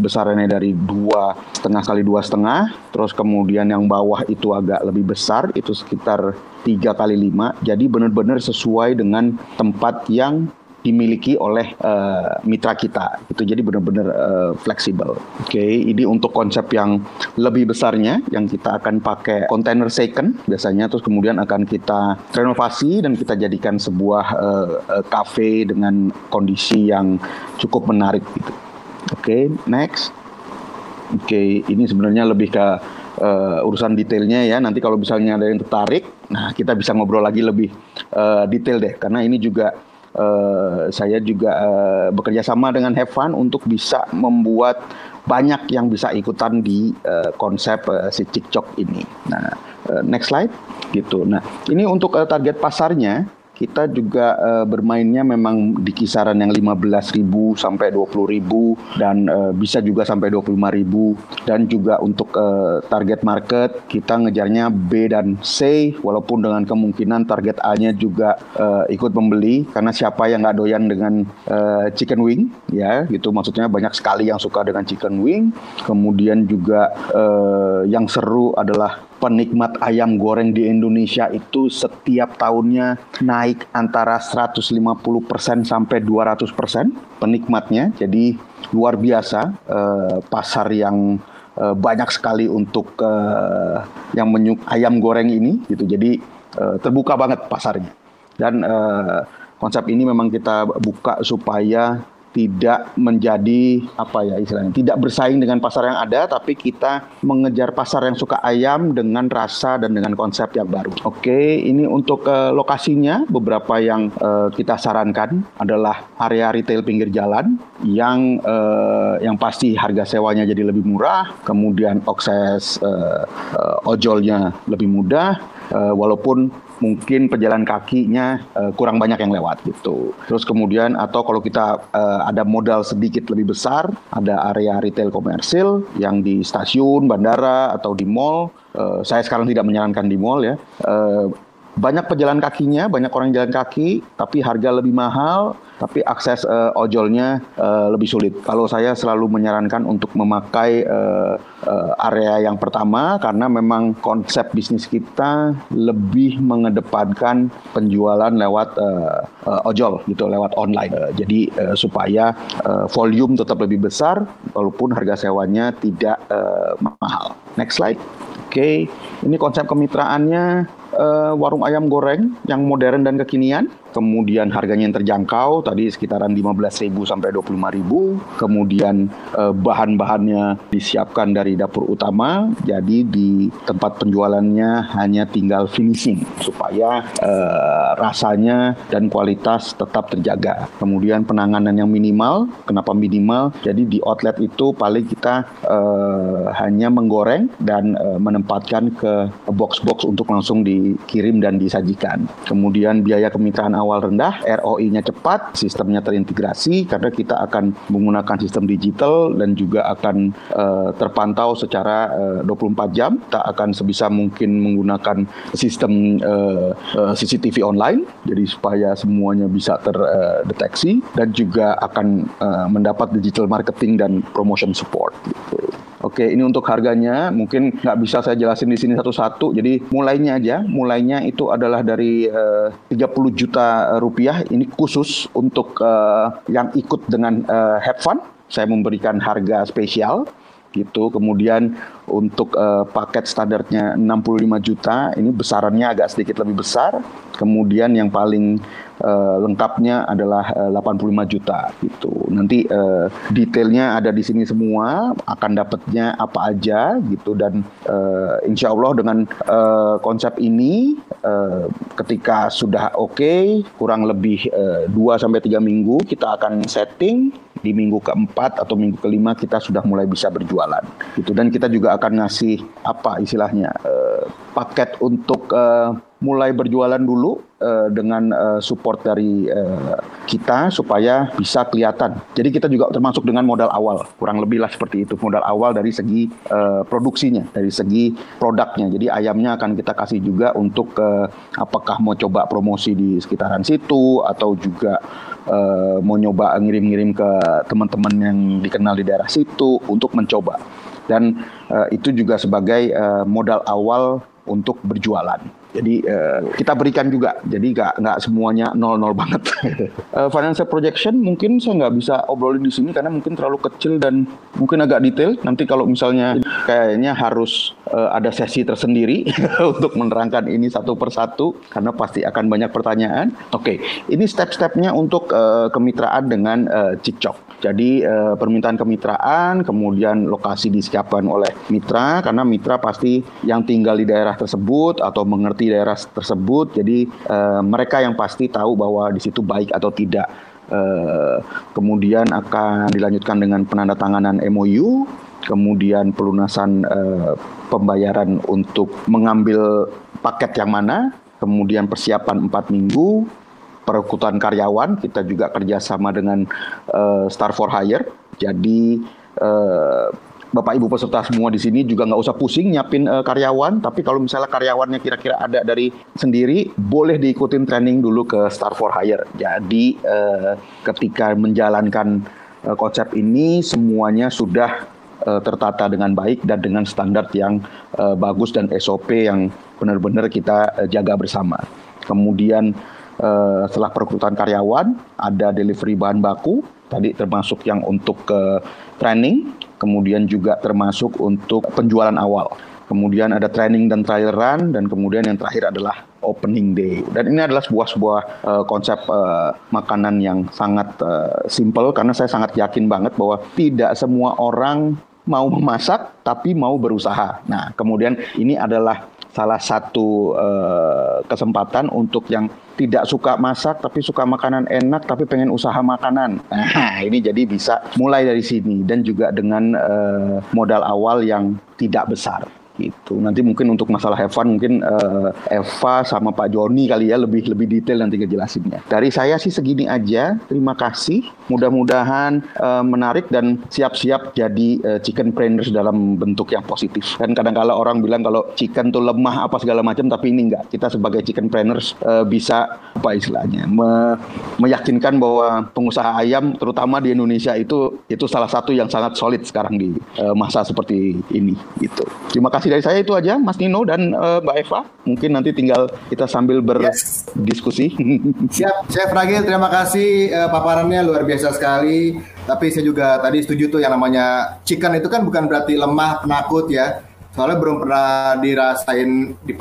besarnya dari dua setengah kali dua setengah. Terus kemudian yang bawah itu agak lebih besar itu sekitar tiga kali lima. Jadi benar-benar sesuai dengan tempat yang dimiliki oleh uh, mitra kita. Itu jadi benar-benar uh, fleksibel. Oke, okay, ini untuk konsep yang lebih besarnya yang kita akan pakai container second biasanya terus kemudian akan kita renovasi dan kita jadikan sebuah uh, cafe dengan kondisi yang cukup menarik gitu. Oke, okay, next. Oke, okay, ini sebenarnya lebih ke uh, urusan detailnya ya. Nanti kalau misalnya ada yang tertarik, nah kita bisa ngobrol lagi lebih uh, detail deh karena ini juga Uh, saya juga uh, bekerja sama dengan Have untuk bisa membuat banyak yang bisa ikutan di uh, konsep uh, si Cikcok ini. Nah, uh, next slide gitu. Nah, ini untuk uh, target pasarnya kita juga uh, bermainnya memang di kisaran yang 15.000 sampai 20.000 dan uh, bisa juga sampai 25.000 dan juga untuk uh, target market kita ngejarnya B dan C walaupun dengan kemungkinan target A-nya juga uh, ikut membeli. Karena siapa yang nggak doyan dengan uh, chicken wing ya gitu. Maksudnya banyak sekali yang suka dengan chicken wing. Kemudian juga uh, yang seru adalah penikmat ayam goreng di Indonesia itu setiap tahunnya naik antara 150% sampai 200% penikmatnya. Jadi luar biasa eh, pasar yang eh, banyak sekali untuk eh, yang menyuk ayam goreng ini gitu. Jadi eh, terbuka banget pasarnya. Dan eh, konsep ini memang kita buka supaya tidak menjadi apa ya istilahnya tidak bersaing dengan pasar yang ada tapi kita mengejar pasar yang suka ayam dengan rasa dan dengan konsep yang baru. Oke, ini untuk uh, lokasinya beberapa yang uh, kita sarankan adalah area retail pinggir jalan yang uh, yang pasti harga sewanya jadi lebih murah, kemudian akses uh, uh, ojolnya lebih mudah uh, walaupun mungkin pejalan kakinya uh, kurang banyak yang lewat gitu. Terus kemudian atau kalau kita uh, ada modal sedikit lebih besar, ada area retail komersil yang di stasiun, bandara atau di mall. Uh, saya sekarang tidak menyarankan di mall ya. Uh, banyak pejalan kakinya, banyak orang jalan kaki, tapi harga lebih mahal, tapi akses uh, ojolnya uh, lebih sulit. Kalau saya selalu menyarankan untuk memakai uh, uh, area yang pertama karena memang konsep bisnis kita lebih mengedepankan penjualan lewat uh, uh, ojol gitu, lewat online. Uh, jadi uh, supaya uh, volume tetap lebih besar walaupun harga sewanya tidak uh, mahal. Next slide. Oke, okay. Ini konsep kemitraannya uh, warung ayam goreng yang modern dan kekinian kemudian harganya yang terjangkau tadi sekitaran 15.000 sampai 25.000 kemudian eh, bahan-bahannya disiapkan dari dapur utama. Jadi di tempat penjualannya hanya tinggal finishing supaya eh, rasanya dan kualitas tetap terjaga. Kemudian penanganan yang minimal kenapa minimal? Jadi di outlet itu paling kita eh, hanya menggoreng dan eh, menempatkan ke box-box untuk langsung dikirim dan disajikan. Kemudian biaya kemitraan awal rendah, ROI-nya cepat, sistemnya terintegrasi karena kita akan menggunakan sistem digital dan juga akan uh, terpantau secara uh, 24 jam. Kita akan sebisa mungkin menggunakan sistem uh, uh, CCTV online jadi supaya semuanya bisa terdeteksi dan juga akan uh, mendapat digital marketing dan promotion support gitu. Oke, ini untuk harganya mungkin nggak bisa saya jelasin di sini satu-satu. Jadi mulainya aja, mulainya itu adalah dari eh, uh, 30 juta rupiah. Ini khusus untuk uh, yang ikut dengan uh, Have Fun. Saya memberikan harga spesial gitu. Kemudian untuk uh, paket standarnya 65 juta, ini besarannya agak sedikit lebih besar. Kemudian yang paling uh, lengkapnya adalah eh, uh, 85 juta gitu. Nanti uh, detailnya ada di sini semua, akan dapatnya apa aja gitu dan uh, insya Allah dengan uh, konsep ini uh, ketika sudah oke, okay, kurang lebih uh, 2 sampai 3 minggu kita akan setting di minggu keempat atau minggu kelima kita sudah mulai bisa berjualan gitu dan kita juga akan ngasih apa istilahnya uh, paket untuk uh, mulai berjualan dulu uh, dengan uh, support dari uh, kita supaya bisa kelihatan. Jadi kita juga termasuk dengan modal awal, kurang lebih lah seperti itu modal awal dari segi uh, produksinya, dari segi produknya. Jadi ayamnya akan kita kasih juga untuk uh, apakah mau coba promosi di sekitaran situ atau juga uh, mau nyoba ngirim-ngirim ke teman-teman yang dikenal di daerah situ untuk mencoba. Dan uh, itu juga sebagai uh, modal awal untuk berjualan. Jadi uh, kita berikan juga, jadi nggak nggak semuanya nol nol banget. uh, [LAUGHS] financial projection mungkin saya nggak bisa obrolin di sini karena mungkin terlalu kecil dan mungkin agak detail. Nanti kalau misalnya kayaknya harus uh, ada sesi tersendiri [LAUGHS] untuk menerangkan ini satu persatu karena pasti akan banyak pertanyaan. Oke, okay. ini step-stepnya untuk uh, kemitraan dengan uh, Cikcok. Jadi uh, permintaan kemitraan, kemudian lokasi disiapkan oleh mitra karena mitra pasti yang tinggal di daerah tersebut atau mengerti di daerah tersebut. Jadi uh, mereka yang pasti tahu bahwa di situ baik atau tidak. Uh, kemudian akan dilanjutkan dengan penandatanganan MOU, kemudian pelunasan uh, pembayaran untuk mengambil paket yang mana, kemudian persiapan empat minggu, perekrutan karyawan kita juga kerjasama dengan uh, Star for Hire. Jadi uh, Bapak Ibu peserta semua di sini juga nggak usah pusing nyiapin uh, karyawan, tapi kalau misalnya karyawannya kira-kira ada dari sendiri, boleh diikutin training dulu ke Star for Hire. Jadi uh, ketika menjalankan uh, konsep ini semuanya sudah uh, tertata dengan baik dan dengan standar yang uh, bagus dan SOP yang benar-benar kita uh, jaga bersama. Kemudian uh, setelah perekrutan karyawan, ada delivery bahan baku, tadi termasuk yang untuk uh, training, kemudian juga termasuk untuk penjualan awal. Kemudian ada training dan trial run dan kemudian yang terakhir adalah opening day. Dan ini adalah sebuah sebuah uh, konsep uh, makanan yang sangat uh, simple karena saya sangat yakin banget bahwa tidak semua orang mau memasak tapi mau berusaha. Nah, kemudian ini adalah salah satu uh, kesempatan untuk yang tidak suka masak tapi suka makanan enak tapi pengen usaha makanan. [LAUGHS] Nah, ini jadi bisa mulai dari sini dan juga dengan uh, modal awal yang tidak besar gitu. Nanti mungkin untuk masalah Evan mungkin uh, Eva sama Pak Joni kali ya lebih lebih detail nanti ngejelasinnya. Dari saya sih segini aja. Terima kasih. Mudah-mudahan uh, menarik dan siap-siap jadi uh, chicken trainers dalam bentuk yang positif. Dan kadang-kala orang bilang kalau chicken tuh lemah apa segala macam tapi ini enggak. Kita sebagai chicken trainers uh, bisa apa istilahnya me meyakinkan bahwa pengusaha ayam terutama di Indonesia itu itu salah satu yang sangat solid sekarang di uh, masa seperti ini gitu. Terima kasih kasih dari saya itu aja, Mas Nino dan uh, Mbak Eva. Mungkin nanti tinggal kita sambil berdiskusi. Yes. [LAUGHS] Siap, Chef Ragil, terima kasih uh, paparannya luar biasa sekali. Tapi saya juga tadi setuju tuh yang namanya chicken itu kan bukan berarti lemah, penakut ya. Soalnya belum pernah dirasain di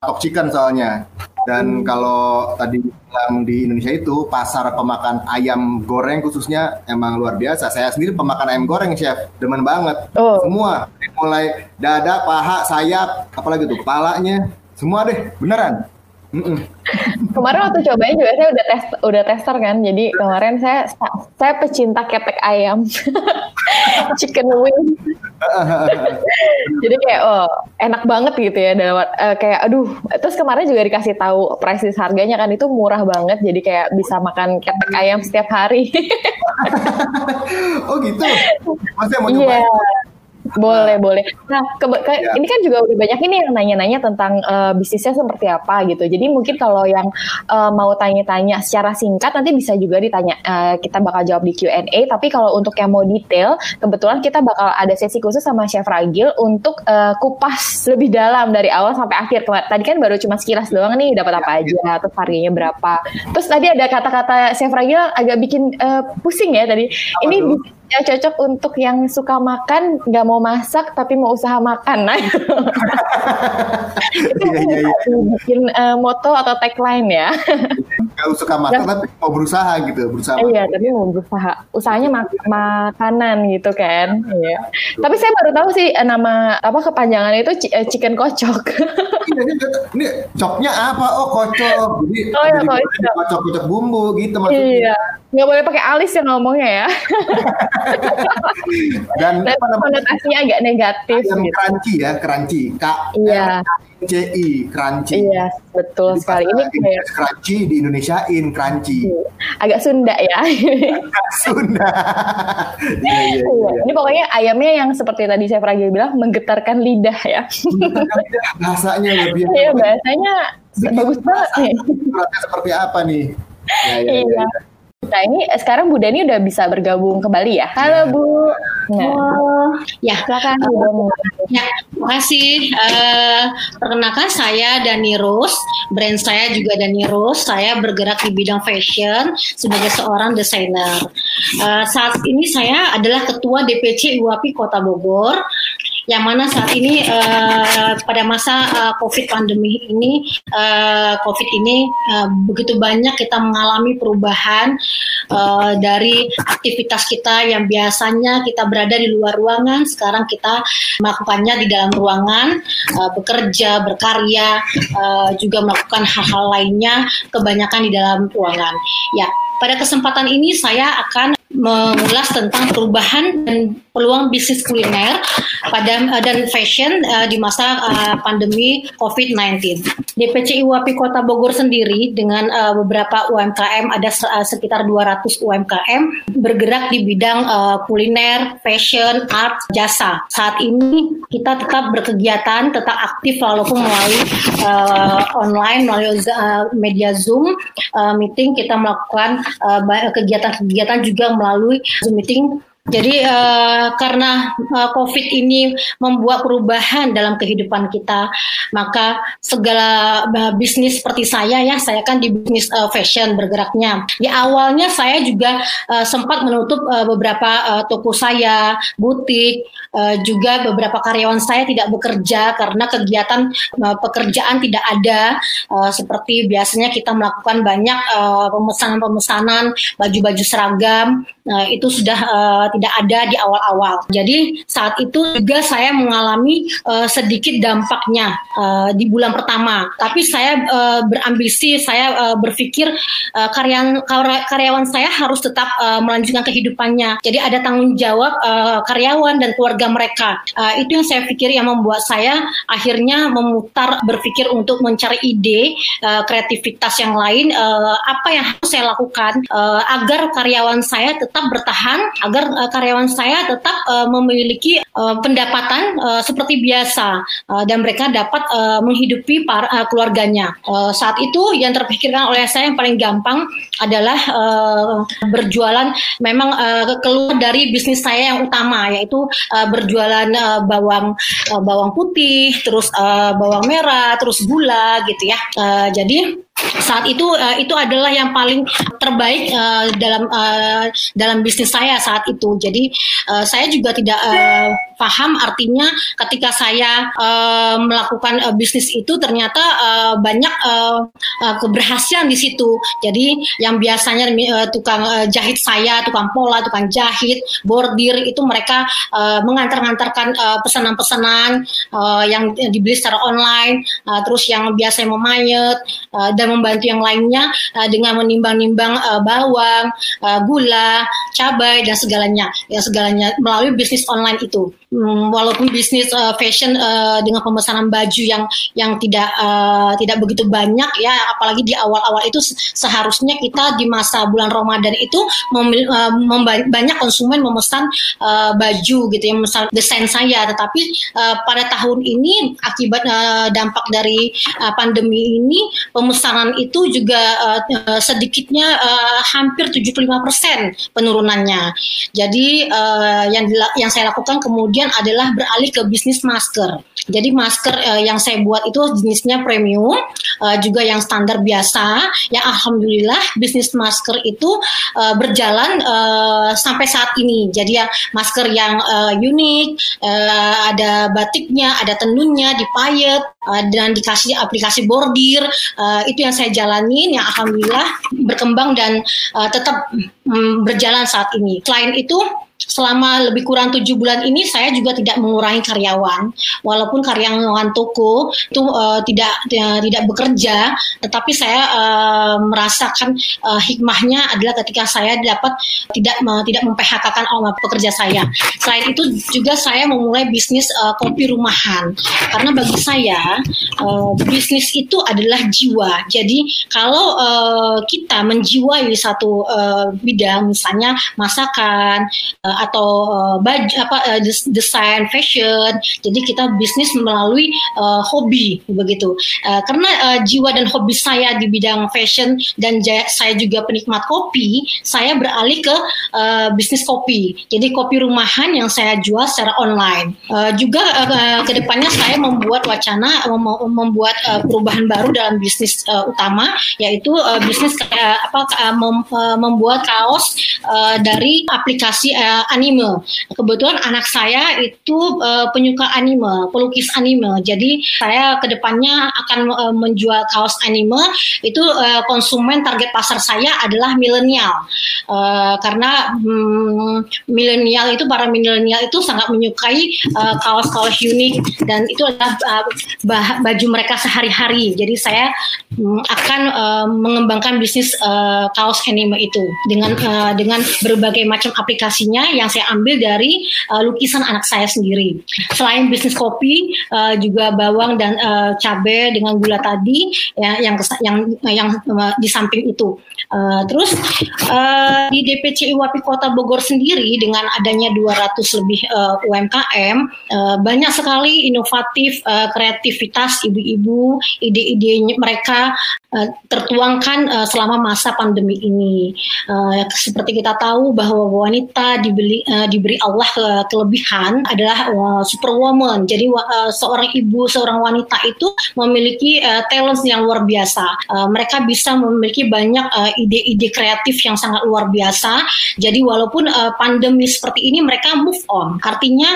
tok chicken soalnya. Dan kalau tadi bilang di Indonesia itu pasar pemakan ayam goreng khususnya emang luar biasa. Saya sendiri pemakan ayam goreng chef, demen banget. Oh. Semua mulai dada, paha, sayap, apalagi tuh palanya, semua deh, beneran. Mm-mm. [LAUGHS] Kemarin waktu cobain juga saya udah tes udah tester kan. Jadi kemarin saya saya pecinta ketek ayam. [LAUGHS] Chicken wing. [LAUGHS] Jadi kayak oh enak banget gitu ya dalam uh, kayak aduh. Terus kemarin juga dikasih tahu price list harganya kan itu murah banget. Jadi kayak bisa makan ketek ayam setiap hari. oh gitu. Masih mau coba? Iya. Boleh, boleh. Nah, ke, ke, ya. ini kan juga udah banyak ini yang nanya-nanya tentang uh, bisnisnya seperti apa gitu. Jadi mungkin kalau yang uh, mau tanya-tanya secara singkat nanti bisa juga ditanya. Uh, kita bakal jawab di Q&A. Tapi kalau untuk yang mau detail, kebetulan kita bakal ada sesi khusus sama Chef Ragil untuk uh, kupas lebih dalam dari awal sampai akhir. Tadi kan baru cuma sekilas doang nih, dapat apa aja, terus harganya berapa. Terus tadi ada kata-kata Chef Ragil agak bikin uh, pusing ya tadi. Ini ya cocok untuk yang suka makan nggak mau masak tapi mau usaha makan. Nah [LAUGHS] itu iya, iya, iya. bikin uh, moto atau tagline ya. Nggak suka makan tapi mau berusaha gitu berusaha iya tapi mau berusaha. Usahanya mak makanan gitu kan iya. Tapi saya baru tahu sih eh, nama apa kepanjangan itu eh, chicken kocok. [LAUGHS] Ini, ini coknya apa? Oh kocok. Jadi, oh, ya, kocok. kocok. Kocok bumbu gitu maksudnya. Iya. Nggak boleh pakai alis yang ngomongnya ya [LAUGHS] dan, Dan konotasinya agak negatif yang gitu. crunchy ya crunchy. K iya. C I crunchy. Iya betul Jadi sekali. ini kayak crunchy di Indonesiain crunchy. Iya. agak Sunda ya. Agak Sunda. [LAUGHS] Iya, iya, iya, iya. ini pokoknya ayamnya yang seperti tadi saya Pragi bilang menggetarkan lidah ya. Menggetarkan lidah bahasanya lebih iya bahasanya bagus banget. Nih seperti apa nih? Ya, ya, iya. Ya, ya. Nah ini sekarang Bu Dani udah bisa bergabung kembali ya. Halo ya. Bu. Nah. Oh, ya. Silakan. Ya, terima kasih. Uh, perkenalkan saya Dani Rose. Brand saya juga Dani Rose. Saya bergerak di bidang fashion sebagai seorang desainer. Uh, saat ini saya adalah Ketua DPC IWAPI Kota Bogor yang mana saat ini uh, pada masa uh, COVID pandemi ini, uh, COVID ini uh, begitu banyak kita mengalami perubahan uh, dari aktivitas kita yang biasanya kita berada di luar ruangan, sekarang kita melakukannya di dalam ruangan, uh, bekerja, berkarya, uh, juga melakukan hal-hal lainnya, kebanyakan di dalam ruangan. Ya, pada kesempatan ini saya akan mengulas tentang perubahan dan peluang bisnis kuliner pada uh, dan fashion uh, di masa uh, pandemi COVID-19. DPC IWAPI Kota Bogor sendiri dengan uh, beberapa UMKM ada uh, sekitar 200 UMKM bergerak di bidang uh, kuliner, fashion, art, jasa. Saat ini kita tetap berkegiatan, tetap aktif walaupun melalui uh, online, melalui uh, media Zoom uh, meeting kita melakukan kegiatan-kegiatan uh, juga melalui Zoom meeting jadi uh, karena uh, COVID ini membuat perubahan dalam kehidupan kita, maka segala uh, bisnis seperti saya ya, saya kan di bisnis uh, fashion bergeraknya. Di awalnya saya juga uh, sempat menutup uh, beberapa uh, toko saya, butik, uh, juga beberapa karyawan saya tidak bekerja karena kegiatan uh, pekerjaan tidak ada. Uh, seperti biasanya kita melakukan banyak pemesanan-pemesanan baju-baju seragam, uh, itu sudah uh, tidak ada di awal-awal. Jadi saat itu juga saya mengalami uh, sedikit dampaknya uh, di bulan pertama. Tapi saya uh, berambisi, saya uh, berpikir uh, karyawan karyawan saya harus tetap uh, melanjutkan kehidupannya. Jadi ada tanggung jawab uh, karyawan dan keluarga mereka. Uh, itu yang saya pikir yang membuat saya akhirnya memutar berpikir untuk mencari ide uh, kreativitas yang lain. Uh, apa yang harus saya lakukan uh, agar karyawan saya tetap bertahan, agar karyawan karyawan saya tetap uh, memiliki uh, pendapatan uh, seperti biasa uh, dan mereka dapat uh, menghidupi para, uh, keluarganya. Uh, saat itu yang terpikirkan oleh saya yang paling gampang adalah uh, berjualan memang uh, keluar dari bisnis saya yang utama yaitu uh, berjualan uh, bawang uh, bawang putih, terus uh, bawang merah, terus gula gitu ya. Uh, jadi saat itu uh, itu adalah yang paling terbaik uh, dalam uh, dalam bisnis saya saat itu. Jadi uh, saya juga tidak uh, paham artinya ketika saya uh, melakukan uh, bisnis itu ternyata uh, banyak uh, uh, keberhasilan di situ. Jadi yang biasanya uh, tukang uh, jahit saya, tukang pola, tukang jahit, bordir itu mereka uh, mengantar-antarkan uh, pesanan-pesanan uh, yang dibeli secara online, uh, terus yang biasa memayet uh, dan membantu yang lainnya uh, dengan menimbang-nimbang uh, bawang, uh, gula, cabai dan segalanya, ya segalanya. Melalui bisnis online itu. Hmm, walaupun bisnis uh, fashion uh, dengan pemesanan baju yang yang tidak uh, tidak begitu banyak ya. Apalagi di awal-awal itu seharusnya kita di masa bulan Ramadan itu memil, uh, banyak konsumen memesan uh, baju gitu ya misal desain saya. Tetapi uh, pada tahun ini akibat uh, dampak dari uh, pandemi ini pemesanan itu juga uh, sedikitnya uh, hampir 75% penurunannya jadi uh, yang yang saya lakukan kemudian adalah beralih ke bisnis masker. Jadi masker uh, yang saya buat itu jenisnya premium, uh, juga yang standar biasa. Yang alhamdulillah bisnis masker itu uh, berjalan uh, sampai saat ini. Jadi ya masker yang uh, unik, uh, ada batiknya, ada tenunnya, dipayet, uh, dan dikasih aplikasi bordir. Uh, itu yang saya jalanin, yang alhamdulillah berkembang dan uh, tetap um, berjalan saat ini. Selain itu selama lebih kurang tujuh bulan ini saya juga tidak mengurangi karyawan. Walaupun karyawan toko itu uh, tidak uh, tidak bekerja tetapi saya uh, merasakan uh, hikmahnya adalah ketika saya dapat tidak uh, tidak memphk-kan pekerja saya. Selain itu juga saya memulai bisnis uh, kopi rumahan. Karena bagi saya uh, bisnis itu adalah jiwa. Jadi kalau uh, kita menjiwai satu uh, bidang misalnya masakan uh, atau uh, baju apa uh, desain fashion. Jadi kita bisnis melalui uh, hobi begitu. Uh, karena uh, jiwa dan hobi saya di bidang fashion dan jaya, saya juga penikmat kopi, saya beralih ke uh, bisnis kopi. Jadi kopi rumahan yang saya jual secara online. Uh, juga uh, ke depannya saya membuat wacana mem membuat uh, perubahan baru dalam bisnis uh, utama yaitu uh, bisnis uh, apa uh, mem uh, membuat kaos uh, dari aplikasi uh, anime. Kebetulan anak saya itu uh, penyuka anime, pelukis anime. Jadi saya ke depannya akan uh, menjual kaos anime. Itu uh, konsumen target pasar saya adalah milenial. Uh, karena um, milenial itu para milenial itu sangat menyukai kaos-kaos uh, unik dan itu adalah uh, baju mereka sehari-hari. Jadi saya um, akan uh, mengembangkan bisnis uh, kaos anime itu dengan uh, dengan berbagai macam aplikasinya yang saya ambil dari uh, lukisan anak saya sendiri. Selain bisnis kopi, uh, juga bawang dan uh, cabai dengan gula tadi ya, yang yang yang uh, di samping itu. Uh, terus uh, di DPC IWAPI Kota Bogor sendiri dengan adanya 200 lebih uh, UMKM uh, banyak sekali inovatif uh, kreativitas ibu-ibu ide-ide mereka tertuangkan uh, selama masa pandemi ini. Uh, seperti kita tahu bahwa wanita dibeli uh, diberi Allah ke, kelebihan adalah uh, superwoman. Jadi uh, seorang ibu, seorang wanita itu memiliki uh, talent yang luar biasa. Uh, mereka bisa memiliki banyak ide-ide kreatif yang sangat luar biasa. Jadi walaupun uh, pandemi seperti ini mereka move on. Artinya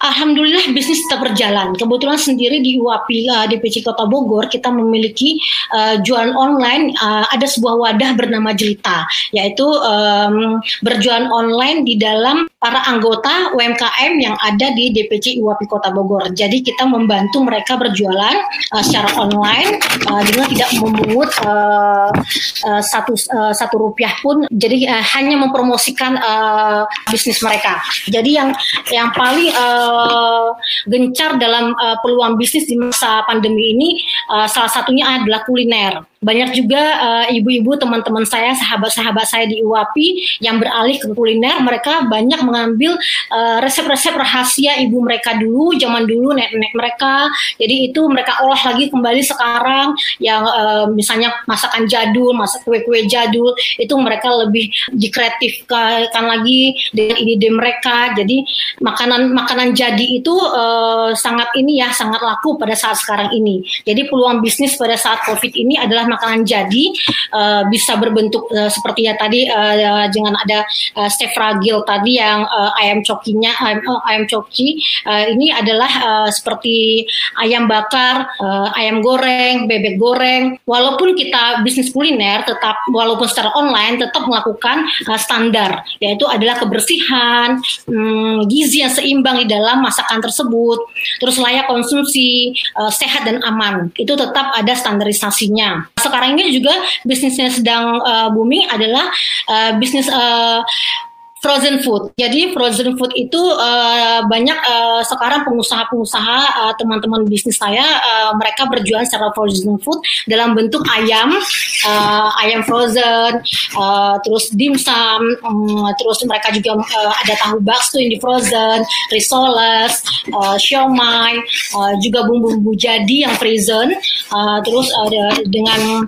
alhamdulillah bisnis tetap berjalan. Kebetulan sendiri di UAPI uh, DPC Kota Bogor kita memiliki uh, jualan online uh, ada sebuah wadah bernama Jelita yaitu um, berjualan online di dalam para anggota UMKM yang ada di DPC IWAPI Kota Bogor. Jadi kita membantu mereka berjualan uh, secara online uh, dengan tidak memungut uh, uh, satu uh, satu rupiah pun. Jadi uh, hanya mempromosikan uh, bisnis mereka. Jadi yang yang paling uh, gencar dalam uh, peluang bisnis di masa pandemi ini uh, salah satunya adalah kuliner. Banyak juga ibu-ibu uh, teman-teman saya, sahabat-sahabat saya di UAPI yang beralih ke kuliner. Mereka banyak mengambil resep resep-resep rahasia ibu mereka dulu, zaman dulu nenek-nenek mereka. Jadi itu mereka olah lagi kembali sekarang yang uh, misalnya masakan jadul, masak kue-kue jadul itu mereka lebih dikreatifkan lagi dengan ide-ide mereka. Jadi makanan-makanan jadi itu uh, sangat ini ya sangat laku pada saat sekarang ini. Jadi peluang bisnis pada saat Covid ini adalah makanan jadi uh, bisa berbentuk uh, seperti ya tadi uh, dengan ada uh, step fragile tadi yang uh, ayam cokinya ayam, uh, ayam coki uh, ini adalah uh, seperti ayam bakar, uh, ayam goreng, bebek goreng. Walaupun kita bisnis kuliner tetap walaupun secara online tetap melakukan uh, standar yaitu adalah kebersihan, hmm, gizi yang seimbang di dalam masakan tersebut, terus layak konsumsi, uh, sehat dan aman. Itu tetap ada standarisasinya. Sekarang ini juga bisnisnya sedang uh, booming adalah uh, bisnis uh, frozen food. Jadi frozen food itu uh, banyak uh, sekarang pengusaha-pengusaha uh, teman-teman bisnis saya uh, mereka berjualan secara frozen food dalam bentuk ayam, uh, ayam frozen, uh, terus dimsum, um, terus mereka juga uh, ada tahu bakso yang di frozen, risoles, uh, siomay, uh, juga bumbu-bumbu jadi yang frozen, uh, terus ada dengan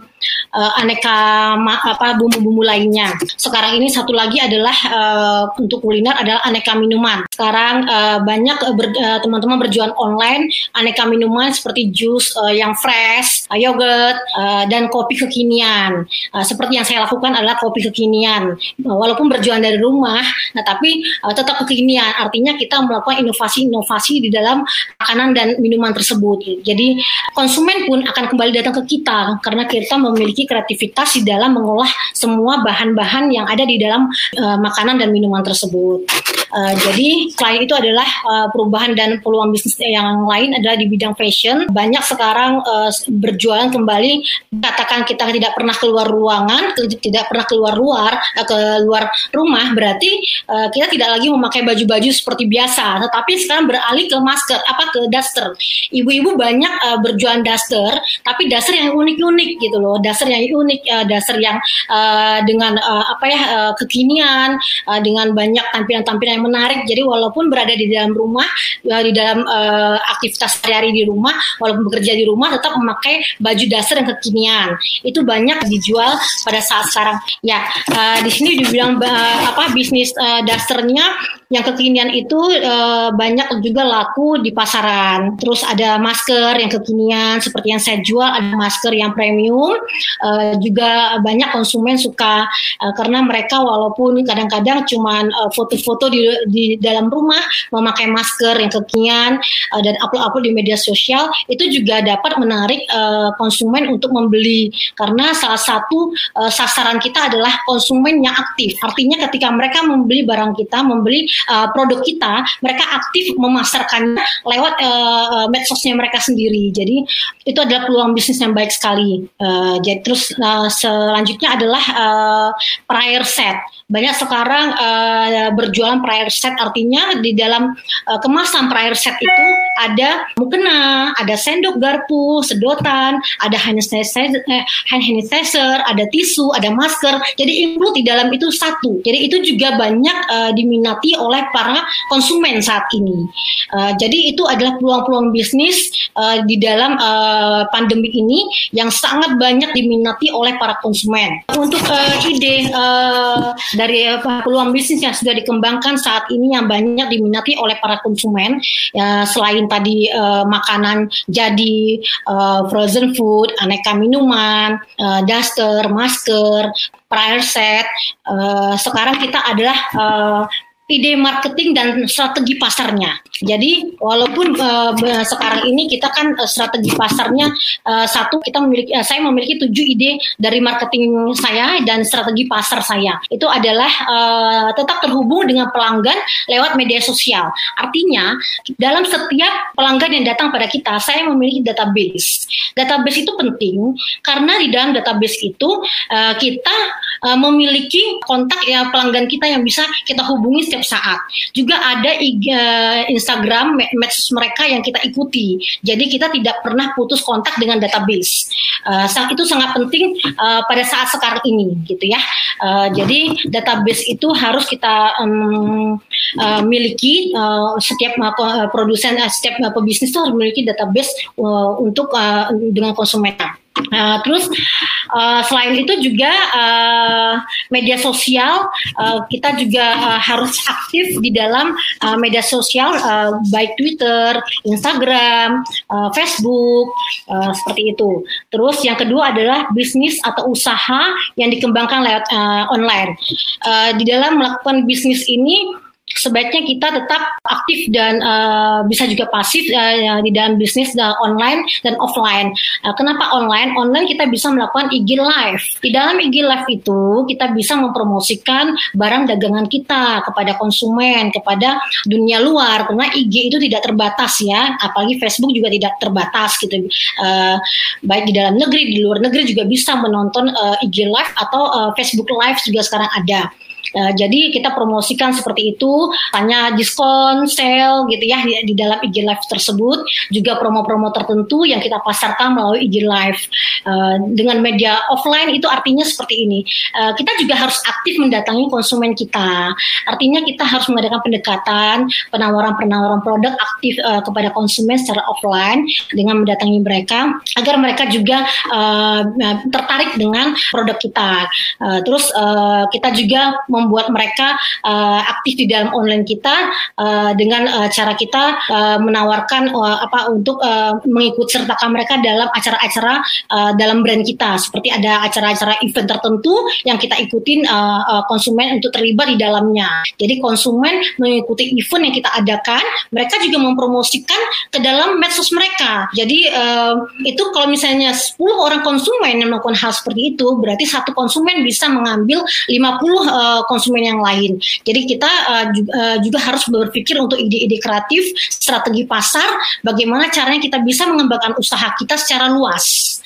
uh, aneka apa bumbu-bumbu lainnya. Sekarang ini satu lagi adalah uh, untuk kuliner adalah aneka minuman. Sekarang uh, banyak ber, uh, teman-teman berjualan online aneka minuman seperti jus uh, yang fresh, uh, yogurt uh, dan kopi kekinian. Uh, seperti yang saya lakukan adalah kopi kekinian. Uh, walaupun berjualan dari rumah, nah tapi uh, tetap kekinian. Artinya kita melakukan inovasi-inovasi di dalam makanan dan minuman tersebut. Jadi konsumen pun akan kembali datang ke kita karena kita memiliki kreativitas di dalam mengolah semua bahan-bahan yang ada di dalam uh, makanan dan minuman tersebut. Uh, jadi selain itu adalah uh, perubahan dan peluang bisnis yang lain adalah di bidang fashion. Banyak sekarang uh, berjualan kembali. Katakan kita tidak pernah keluar ruangan, tidak pernah keluar luar, uh, keluar rumah, berarti uh, kita tidak lagi memakai baju-baju seperti biasa. Tetapi sekarang beralih ke masker, apa ke daster. Ibu-ibu banyak uh, berjualan daster, tapi daster yang unik-unik gitu loh. Daster yang unik, uh, daster yang uh, dengan uh, apa ya uh, kekinian, uh, dengan banyak tampilan-tampilan menarik. Jadi walaupun berada di dalam rumah, ya, di dalam uh, aktivitas sehari-hari di rumah, walaupun bekerja di rumah, tetap memakai baju dasar yang kekinian. Itu banyak dijual pada saat sekarang. Ya, uh, di sini dibilang uh, apa bisnis uh, dasternya yang kekinian itu uh, banyak juga laku di pasaran. Terus ada masker yang kekinian seperti yang saya jual, ada masker yang premium. Uh, juga banyak konsumen suka uh, karena mereka walaupun kadang-kadang cuman foto-foto di di dalam rumah memakai masker yang kekinian uh, dan upload-upload di media sosial itu juga dapat menarik uh, konsumen untuk membeli karena salah satu uh, sasaran kita adalah konsumen yang aktif. Artinya ketika mereka membeli barang kita, membeli uh, produk kita, mereka aktif memasarkannya lewat uh, medsosnya mereka sendiri. Jadi itu adalah peluang bisnis yang baik sekali. Uh, jadi terus uh, selanjutnya adalah uh, prior set banyak sekarang uh, berjualan prior set. Artinya di dalam uh, kemasan prior set itu ada mukena, ada sendok garpu, sedotan, ada hand sanitizer, eh, hand sanitizer, ada tisu, ada masker. Jadi include di dalam itu satu. Jadi itu juga banyak uh, diminati oleh para konsumen saat ini. Uh, jadi itu adalah peluang-peluang bisnis uh, di dalam uh, pandemi ini yang sangat banyak diminati oleh para konsumen. Untuk uh, ide uh, dari peluang bisnis yang sudah dikembangkan saat ini yang banyak diminati oleh para konsumen ya, selain tadi uh, makanan jadi uh, frozen food, aneka minuman, uh, daster, masker, prior set. Uh, sekarang kita adalah uh, ide marketing dan strategi pasarnya. Jadi walaupun uh, sekarang ini kita kan uh, strategi pasarnya uh, satu kita memiliki uh, saya memiliki tujuh ide dari marketing saya dan strategi pasar saya. Itu adalah uh, tetap terhubung dengan pelanggan lewat media sosial. Artinya dalam setiap pelanggan yang datang pada kita saya memiliki database. Database itu penting karena di dalam database itu uh, kita uh, memiliki kontak ya pelanggan kita yang bisa kita hubungi setiap saat. Juga ada uh, Instagram medsos mereka yang kita ikuti. Jadi kita tidak pernah putus kontak dengan database. Uh, itu sangat penting uh, pada saat sekarang ini, gitu ya. Uh, jadi database itu harus kita um, uh, miliki. Uh, setiap uh, produsen, uh, setiap uh, pebisnis itu harus memiliki database uh, untuk uh, dengan konsumen. Uh, terus uh, selain itu juga uh, media sosial uh, kita juga uh, harus aktif di dalam uh, media sosial uh, baik Twitter, Instagram, uh, Facebook uh, seperti itu. Terus yang kedua adalah bisnis atau usaha yang dikembangkan lewat uh, online. Uh, di dalam melakukan bisnis ini sebaiknya kita tetap aktif dan uh, bisa juga pasif uh, di dalam bisnis uh, online dan offline. Uh, kenapa online? Online kita bisa melakukan IG live. Di dalam IG live itu kita bisa mempromosikan barang dagangan kita kepada konsumen, kepada dunia luar. Karena IG itu tidak terbatas ya, apalagi Facebook juga tidak terbatas gitu. Uh, baik di dalam negeri, di luar negeri juga bisa menonton uh, IG live atau uh, Facebook live juga sekarang ada. Uh, jadi kita promosikan seperti itu, tanya diskon, sale gitu ya di, di dalam IG Live tersebut, juga promo-promo tertentu yang kita pasarkan melalui IG Live. Uh, dengan media offline itu artinya seperti ini. Uh, kita juga harus aktif mendatangi konsumen kita. Artinya kita harus mengadakan pendekatan, penawaran-penawaran produk aktif uh, kepada konsumen secara offline dengan mendatangi mereka agar mereka juga uh, tertarik dengan produk kita. Uh, terus uh, kita juga membuat mereka uh, aktif di dalam online kita uh, dengan uh, cara kita uh, menawarkan uh, apa untuk uh, mengikut sertakan mereka dalam acara-acara uh, dalam brand kita seperti ada acara-acara event tertentu yang kita ikutin uh, uh, konsumen untuk terlibat di dalamnya. Jadi konsumen mengikuti event yang kita adakan, mereka juga mempromosikan ke dalam medsos mereka. Jadi uh, itu kalau misalnya 10 orang konsumen yang melakukan hal seperti itu, berarti satu konsumen bisa mengambil 50 uh, konsumen yang lain. Jadi kita uh, juga, uh, juga harus berpikir untuk ide-ide kreatif, strategi pasar, bagaimana caranya kita bisa mengembangkan usaha kita secara luas.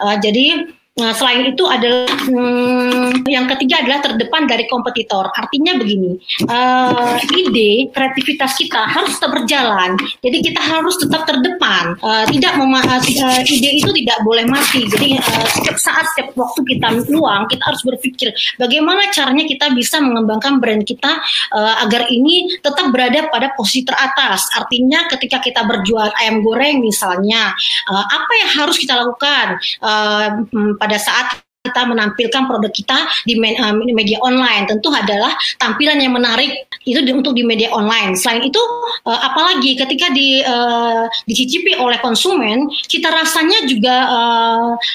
Uh, jadi Nah, selain itu adalah hmm, yang ketiga adalah terdepan dari kompetitor. Artinya begini, uh, ide kreativitas kita harus tetap berjalan. Jadi kita harus tetap terdepan. Uh, tidak uh, ide itu tidak boleh mati. Jadi uh, setiap saat, setiap waktu kita luang, kita harus berpikir bagaimana caranya kita bisa mengembangkan brand kita uh, agar ini tetap berada pada posisi teratas. Artinya ketika kita berjual ayam goreng misalnya, uh, apa yang harus kita lakukan? Uh, pada saat kita menampilkan produk kita di eh, media online tentu adalah tampilan yang menarik itu untuk di media online. Selain itu uh, apalagi ketika di uh, dicicipi oleh konsumen, kita rasanya juga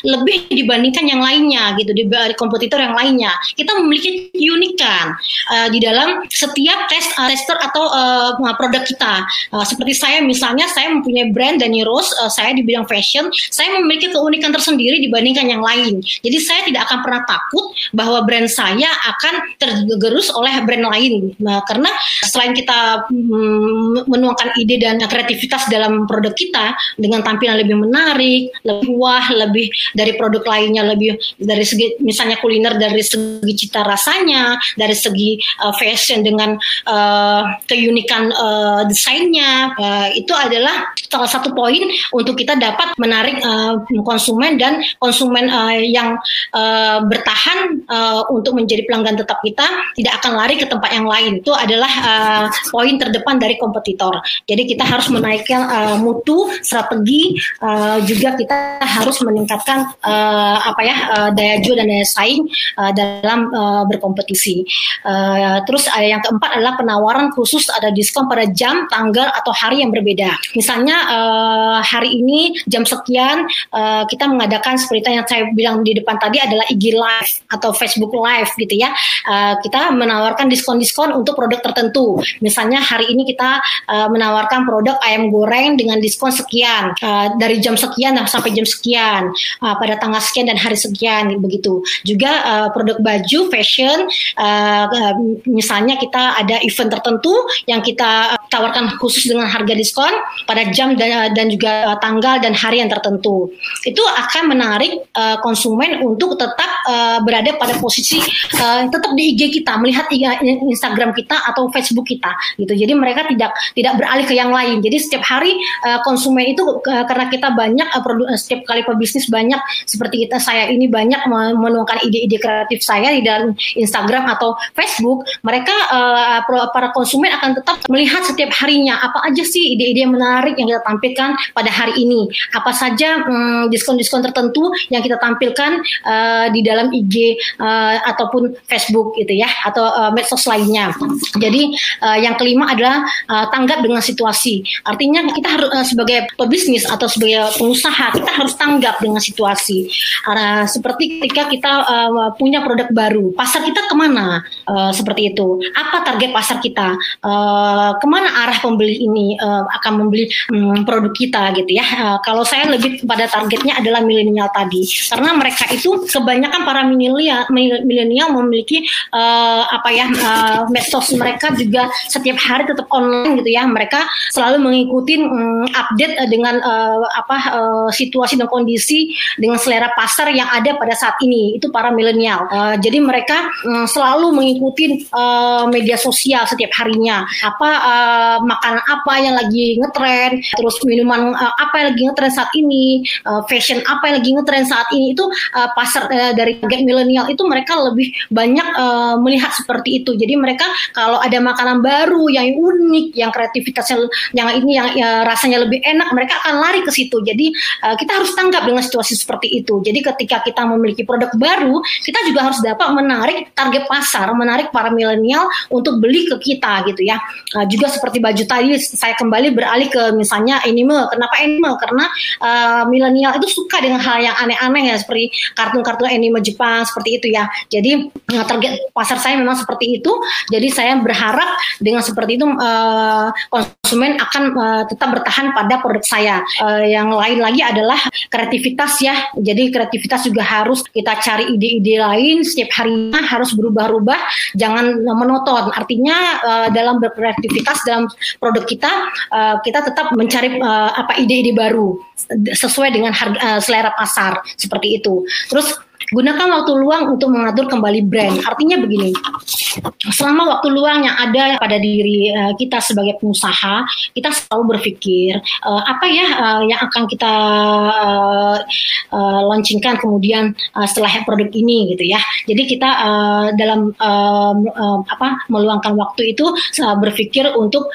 lebih dibandingkan yang lainnya gitu di, di kompetitor yang lainnya. Kita memiliki keunikan di dalam setiap test tester atau uh, produk kita. Seperti saya misalnya saya mempunyai brand Dani Rose, saya di bidang fashion, saya memiliki keunikan tersendiri dibandingkan yang lain. Jadi saya saya tidak akan pernah takut bahwa brand saya akan tergerus oleh brand lain. Nah, karena selain kita mm, menuangkan ide dan kreativitas dalam produk kita dengan tampilan lebih menarik, lebih wah, lebih dari produk lainnya, lebih dari segi misalnya kuliner dari segi cita rasanya, dari segi uh, fashion dengan uh, keunikan uh, desainnya, uh, itu adalah salah satu poin untuk kita dapat menarik uh, konsumen dan konsumen uh, yang uh, bertahan uh, untuk menjadi pelanggan tetap kita tidak akan lari ke tempat yang lain. Itu adalah uh, poin terdepan dari kompetitor. Jadi kita harus menaikkan uh, mutu strategi uh, juga kita harus meningkatkan uh, apa ya uh, daya jual dan daya saing uh, dalam uh, berkompetisi. Uh, terus uh, yang keempat adalah penawaran khusus ada diskon pada jam tanggal atau hari yang berbeda. Misalnya uh, hari ini jam sekian uh, kita mengadakan seperti yang saya bilang di depan tadi adalah IG Live atau Facebook Live gitu ya. Uh, kita menawarkan diskon-diskon untuk produk tertentu. Misalnya hari ini kita uh, menawarkan produk ayam goreng dengan diskon sekian uh, dari jam sekian sampai jam sekian uh, pada tanggal sekian dan hari sekian begitu. Juga uh, produk baju fashion uh, uh, misalnya kita ada event tertentu yang kita tawarkan khusus dengan harga diskon pada jam dan, dan juga tanggal dan hari yang tertentu. Itu akan menarik uh, konsumen untuk untuk tetap uh, berada pada posisi uh, tetap di IG kita, melihat Instagram kita atau Facebook kita gitu. Jadi mereka tidak tidak beralih ke yang lain. Jadi setiap hari uh, konsumen itu uh, karena kita banyak uh, produ- setiap kali pebisnis banyak seperti kita saya ini banyak menuangkan ide-ide kreatif saya di dalam Instagram atau Facebook, mereka uh, para konsumen akan tetap melihat setiap harinya apa aja sih ide-ide menarik yang kita tampilkan pada hari ini. Apa saja um, diskon-diskon tertentu yang kita tampilkan uh, di dalam IG uh, ataupun Facebook gitu ya atau uh, medsos lainnya. Jadi uh, yang kelima adalah uh, tanggap dengan situasi. Artinya kita harus uh, sebagai pebisnis atau sebagai pengusaha kita harus tanggap dengan situasi. Uh, seperti ketika kita uh, punya produk baru, pasar kita ke mana? Uh, seperti itu. Apa target pasar kita? Uh, ke mana arah pembeli ini uh, akan membeli um, produk kita gitu ya? Uh, kalau saya lebih pada targetnya adalah milenial tadi, karena mereka itu kebanyakan para milenial memiliki uh, apa ya uh, medsos mereka juga setiap hari tetap online gitu ya. Mereka selalu mengikuti um, update uh, dengan uh, apa uh, situasi dan kondisi dengan selera pasar yang ada pada saat ini. Itu para milenial. Uh, jadi mereka um, selalu mengikuti uh, media sosial setiap harinya. Apa uh, makanan apa yang lagi ngetren, terus minuman uh, apa yang lagi ngetren saat ini, uh, fashion apa yang lagi ngetren saat ini itu uh, pasar uh, dari target milenial itu mereka lebih banyak uh, melihat seperti itu. Jadi mereka kalau ada makanan baru yang unik, yang kreativitasnya yang ini yang ya, rasanya lebih enak, mereka akan lari ke situ. Jadi uh, kita harus tanggap dengan situasi seperti itu. Jadi ketika kita memiliki produk baru, kita juga harus dapat menarik target pasar, menarik para milenial untuk beli ke kita gitu ya. Uh, juga seperti baju tadi saya kembali beralih ke misalnya anime. Kenapa anime? Karena uh, milenial itu suka dengan hal yang aneh-aneh ya seperti kartun-kartun anime Jepang seperti itu ya. Jadi uh, target pasar saya memang seperti itu. Jadi saya berharap dengan seperti itu uh, konsumen akan uh, tetap bertahan pada produk saya. Yang lain lagi adalah kreativitas ya. Jadi kreativitas juga harus kita cari ide-ide lain setiap harinya harus berubah-ubah, jangan monoton. Artinya dalam berkreativitas dalam produk kita kita tetap mencari apa ide-ide baru sesuai dengan harga uh, selera pasar seperti itu. Terus gunakan waktu luang untuk mengatur kembali brand. Artinya begini, selama waktu luang yang ada pada diri uh, kita sebagai pengusaha, kita selalu berpikir uh, apa ya uh, yang akan kita uh, launchingkan kemudian setelah produk ini gitu ya. Jadi kita dalam apa meluangkan waktu itu uh, berpikir untuk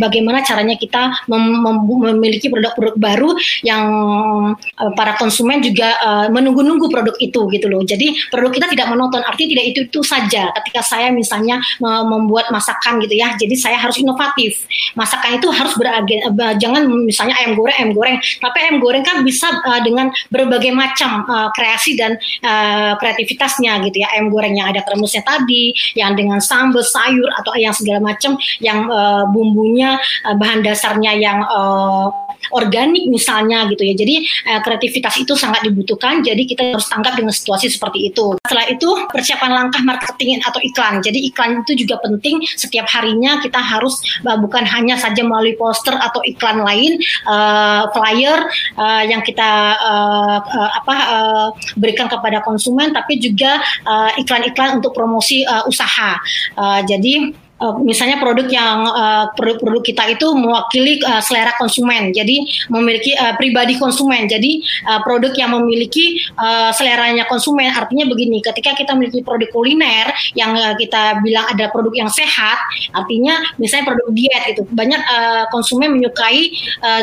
bagaimana caranya kita mem mem memiliki produk-produk baru yang para konsumen juga menunggu-nunggu produk itu itu gitu loh. Jadi produk kita tidak menonton, artinya tidak itu itu saja. Ketika saya misalnya membuat masakan gitu ya, jadi saya harus inovatif. Masakan itu harus beragen, jangan misalnya ayam goreng, ayam goreng. Tapi ayam goreng kan bisa uh, dengan berbagai macam uh, kreasi dan uh, kreativitasnya gitu ya. Ayam goreng yang ada kremusnya tadi, yang dengan sambal, sayur atau yang segala macam, yang uh, bumbunya uh, bahan dasarnya yang uh, organik misalnya gitu ya. Jadi uh, kreativitas itu sangat dibutuhkan. Jadi kita harus tanggap dengan situasi seperti itu. Setelah itu persiapan langkah marketing atau iklan. Jadi iklan itu juga penting. Setiap harinya kita harus uh, bukan hanya saja melalui poster atau iklan lain, uh, flyer uh, yang kita uh, uh, apa uh, berikan kepada konsumen, tapi juga iklan-iklan uh, untuk promosi uh, usaha. Uh, jadi uh, misalnya produk yang uh, produk-produk kita itu mewakili uh, selera konsumen. Jadi memiliki uh, pribadi konsumen. Jadi uh, produk yang memiliki uh, seleranya konsumen artinya begini, ketika kita memiliki produk kuliner yang uh, kita bilang ada produk yang sehat, artinya misalnya produk diet itu banyak uh, konsumen menyukai uh,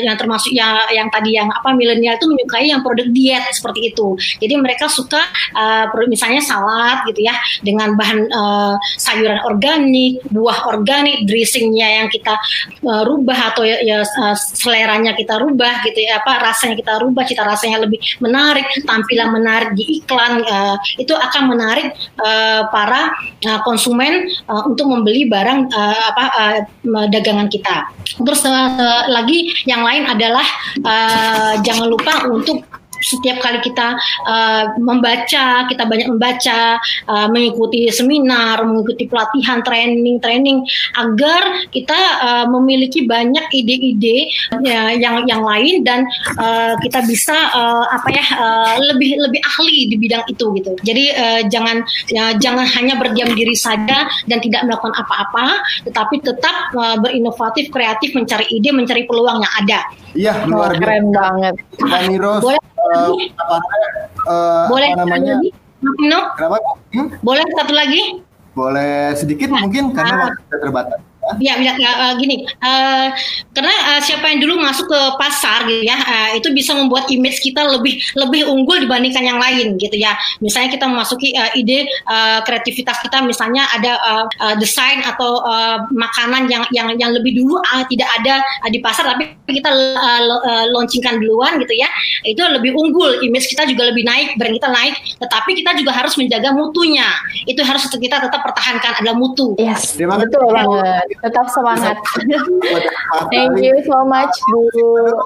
yang termasuk yang yang tadi yang apa milenial itu menyukai yang produk diet seperti itu. Jadi mereka suka uh, misalnya salad gitu ya dengan bahan uh, sayuran organik, buah organik, dressingnya yang kita uh, rubah atau ya, ya uh, seleranya kita rubah gitu ya, apa rasanya kita rubah, cita rasanya lebih menarik, tampilan menarik di iklan uh, itu akan menarik uh, para uh, konsumen uh, untuk membeli barang uh, apa uh, dagangan kita. Terus uh, lagi yang lain adalah uh, jangan lupa untuk setiap kali kita uh, membaca, kita banyak membaca, uh, mengikuti seminar, mengikuti pelatihan, training, training, agar kita uh, memiliki banyak ide-ide ya, yang yang lain dan uh, kita bisa uh, apa ya uh, lebih lebih ahli di bidang itu gitu. Jadi uh, jangan ya, jangan hanya berdiam diri saja dan tidak melakukan apa-apa, tetapi tetap uh, berinovatif, kreatif, mencari ide, mencari peluang yang ada. Iya, luar biasa. Keren banget. Pak Miros, Boleh uh, apa, uh, Boleh apa namanya? No? Kenapa? Hmm? Boleh satu lagi? Boleh sedikit mungkin karena Ah. waktu kita terbatas. Ya, ya, ya, uh, gini, uh, karena uh, siapa yang dulu masuk ke pasar gitu ya, uh, itu bisa membuat image kita lebih lebih unggul dibandingkan yang lain gitu ya. Misalnya kita memasuki uh, ide uh, kreativitas kita, misalnya ada uh, uh, desain atau uh, makanan yang yang yang lebih dulu uh, tidak ada uh, di pasar, tapi kita uh, uh, launchingkan duluan gitu ya, itu lebih unggul, image kita juga lebih naik, brand kita naik. Tetapi kita juga harus menjaga mutunya. Itu harus kita tetap pertahankan adalah mutu. Yes, Terima kasih. Tetap semangat. Thank you so much, Bu. Uh,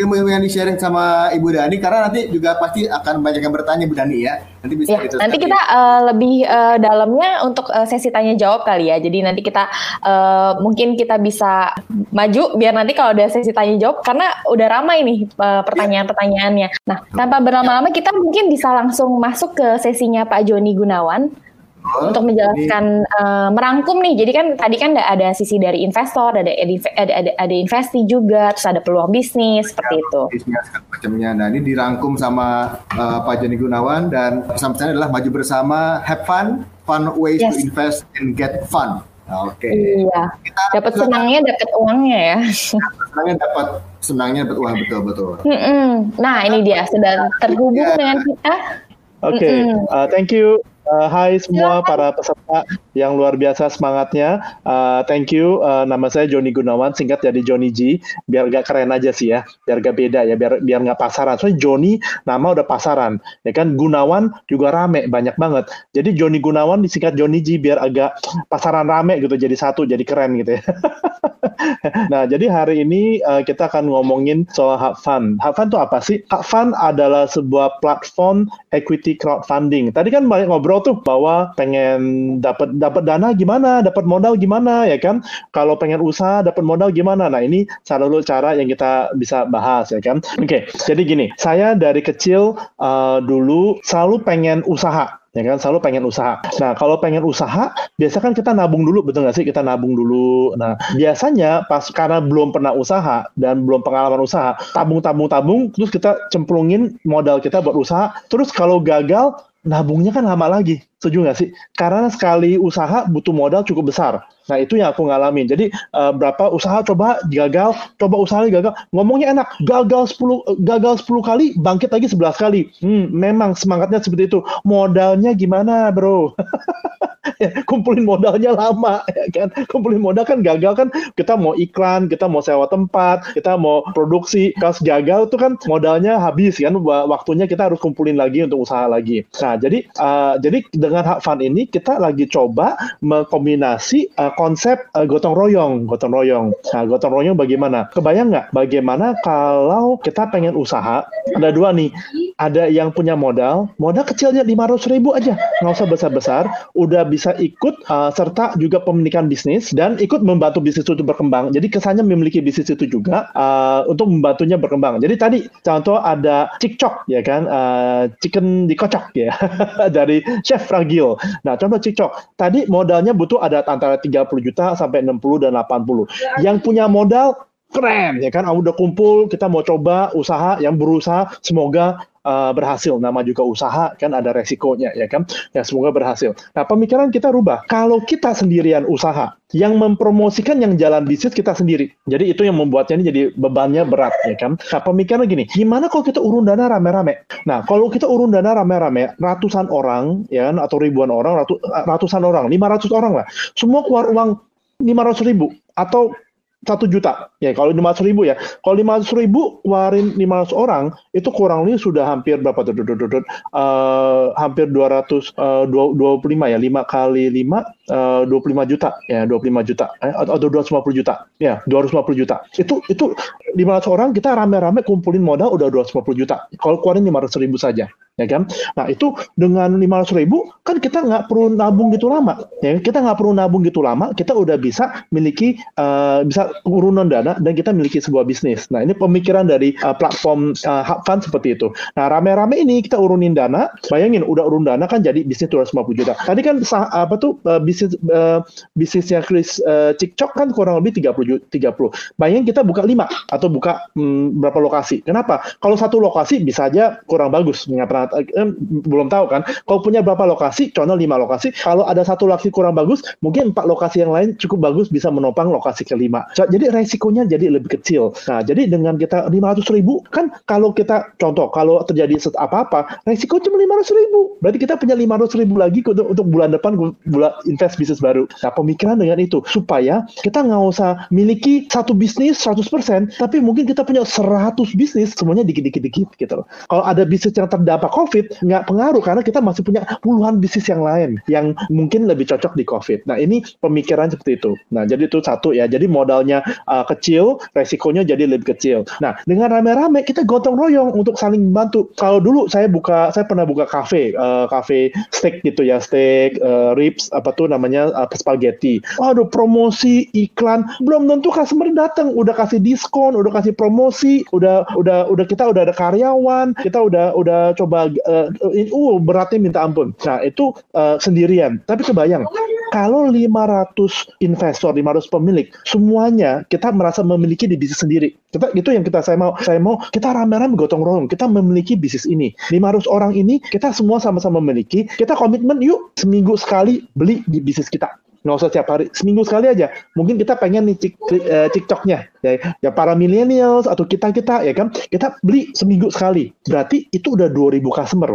ilmu-ilmu yang di-sharing sama Ibu Dani karena nanti juga pasti akan banyak yang bertanya Bu Dani ya. Nanti bisa Ya, diteruskan. nanti kita eh, lebih eh, dalamnya untuk eh, sesi tanya jawab kali ya. Jadi nanti kita eh, mungkin kita bisa maju biar nanti kalau ada sesi tanya jawab karena udah ramai nih eh, pertanyaan-pertanyaannya. Nah, tanpa berlama-lama kita mungkin bisa langsung masuk ke sesinya Pak Joni Gunawan Untuk menjelaskan eh, merangkum nih. Jadi kan tadi kan ada, sisi dari investor, ada ada ada, ada investi juga, terus ada peluang bisnis seperti itu. bisnis macamnya. Nah ini dirangkum sama uh, Pak Joni Gunawan dan pesan-pesannya adalah maju bersama, have fun, fun ways to Yes. invest and get fun. Nah, Oke. Iya. Kita Dapat senangnya, dapat uangnya ya. senangnya dapat senangnya dapat uang betul betul. Mm-mm. Nah, ini dia sudah terhubung Ya. dengan kita. Oke, Mm-mm. uh, thank you. Uh, hai semua para peserta yang luar biasa semangatnya. Uh, thank you. Uh, nama saya Joni Gunawan, singkat jadi Joni G. Biar gak keren aja sih ya, biar gak beda ya, biar biar nggak pasaran. Soalnya Joni nama udah pasaran, ya kan. Gunawan juga rame, banyak banget. Jadi Joni Gunawan disingkat Joni G biar agak pasaran rame gitu, jadi satu, jadi keren gitu ya. [LAUGHS] nah, jadi hari ini uh, kita akan ngomongin soal. Hub Fund itu apa sih? Fund adalah sebuah platform equity crowdfunding. Tadi kan banyak ngobrol tuh bahwa pengen dapat dapat dana gimana, dapat modal gimana ya kan? Kalau pengen usaha dapat modal gimana? Nah, ini salah satu cara yang kita bisa bahas ya kan. Oke, jadi gini, saya dari kecil uh, dulu selalu pengen usaha ya kan selalu pengen usaha. Nah kalau pengen usaha, biasa kan kita nabung dulu, betul nggak sih? Kita nabung dulu. Nah biasanya pas karena belum pernah usaha dan belum pengalaman usaha, tabung tabung tabung, terus kita cemplungin modal kita buat usaha. Terus kalau gagal, nabungnya kan lama lagi. Setuju nggak sih? Karena sekali usaha butuh modal cukup besar. Nah itu yang aku ngalamin. Jadi eh, berapa usaha coba gagal, coba usaha gagal. Ngomongnya enak, gagal 10 gagal 10 kali, bangkit lagi 11 kali. Hmm, memang semangatnya seperti itu. Modalnya gimana, Bro? [LAUGHS] Kumpulin modalnya lama ya kan. Kumpulin modal kan gagal kan kita mau iklan, kita mau sewa tempat, kita mau produksi. Kalau gagal tuh kan modalnya habis kan wa- waktunya kita harus kumpulin lagi untuk usaha lagi. Nah, jadi eh, jadi dengan hak fund ini kita lagi coba mengkombinasi eh, konsep eh, gotong royong, gotong royong. Nah, gotong royong bagaimana? Kebayang nggak bagaimana kalau kita pengen usaha? Ada dua nih. Ada yang punya modal, modal kecilnya 500 ribu aja, nggak usah besar-besar, udah bisa ikut uh, serta juga pemilikan bisnis dan ikut membantu bisnis itu berkembang. Jadi kesannya memiliki bisnis itu juga uh, untuk membantunya berkembang. Jadi tadi contoh ada cikcok ya kan, uh, chicken dikocok ya [LAUGHS] dari chef Ragil. Nah contoh cikcok, tadi modalnya butuh ada antara 30 juta sampai 60 dan 80. Yang punya modal keren ya kan? Udah kumpul kita mau coba usaha yang berusaha semoga uh, berhasil. Nama juga usaha kan? Ada resikonya ya kan? Ya semoga berhasil. Nah pemikiran kita rubah. Kalau kita sendirian usaha yang mempromosikan yang jalan bisnis kita sendiri. Jadi itu yang membuatnya ini jadi bebannya berat ya kan? Nah pemikiran gini gimana kalau kita urun dana rame-rame? Nah kalau kita urun dana rame-rame ratusan orang ya kan, atau ribuan orang ratu, ratusan orang 500 orang lah. Semua keluar uang 500 ribu atau satu juta. Ya kalau lima ratus ribu ya. Kalau lima ratus ribu keluarin lima ratus orang itu kurang lebih sudah hampir berapa tuh? Uh, hampir dua ratus uh, dua puluh lima ya? Lima kali lima uh, dua puluh lima juta. Ya dua puluh lima juta. Eh, atau dua ratus lima puluh juta. Ya dua ratus lima puluh juta. Itu itu lima ratus orang kita rame-rame kumpulin modal udah dua ratus lima puluh juta. Kalau keluarin lima ratus ribu saja. Ya kan? Nah itu dengan lima ratus ribu kan kita nggak perlu nabung gitu lama, ya kita nggak perlu nabung gitu lama, kita udah bisa miliki uh, bisa urunan dana dan kita miliki sebuah bisnis. Nah ini pemikiran dari uh, platform uh, Fund seperti itu. Nah rame-rame ini kita urunin dana, bayangin udah urun dana kan jadi bisnis 250 juta. Tadi kan sah, apa tuh uh, bisnis uh, bisnisnya Chris uh, Cikcok kan kurang lebih 30 30. Bayangin kita buka 5 atau buka hmm, berapa lokasi. Kenapa? Kalau satu lokasi bisa aja kurang bagus, nggak eh, belum tahu kan. Kalau punya berapa lokasi, contoh lima lokasi, kalau ada satu lokasi kurang bagus, mungkin empat lokasi yang lain cukup bagus bisa menopang lokasi kelima. Jadi resikonya jadi lebih kecil. Nah, jadi dengan kita 500 ribu, kan kalau kita contoh, kalau terjadi apa-apa, resiko cuma 500 ribu. Berarti kita punya 500 ribu lagi untuk, untuk bulan depan bulan invest bisnis baru. Nah, pemikiran dengan itu supaya kita nggak usah miliki satu bisnis 100%, tapi mungkin kita punya 100 bisnis semuanya dikit-dikit-dikit gitu loh. Kalau ada bisnis yang terdampak COVID nggak pengaruh karena kita masih punya puluhan bisnis yang lain yang mungkin lebih cocok di COVID. Nah ini pemikiran seperti itu. Nah jadi itu satu ya. Jadi modalnya uh, kecil, resikonya jadi lebih kecil. Nah dengan rame-rame kita gotong royong untuk saling bantu. Kalau dulu saya buka, saya pernah buka kafe, uh, kafe steak gitu ya, steak, uh, ribs, apa tuh namanya uh, spaghetti. Waduh promosi iklan belum tentu customer datang, udah kasih diskon, udah kasih promosi, udah udah udah kita udah ada karyawan, kita udah udah coba uh, uh, beratnya minta ampun. Nah, itu uh, sendirian. Tapi kebayang, kalau 500 investor, 500 pemilik, semuanya kita merasa memiliki di bisnis sendiri. Kita itu yang kita saya mau saya mau kita rame-rame gotong royong, kita memiliki bisnis ini. 500 orang ini kita semua sama-sama memiliki, kita komitmen yuk seminggu sekali beli di bisnis kita. Nggak usah setiap hari seminggu sekali aja. Mungkin kita pengen nih cik, uh, tiktoknya ya, ya para millennials atau kita kita ya kan? Kita beli seminggu sekali. Berarti itu udah 2000 customer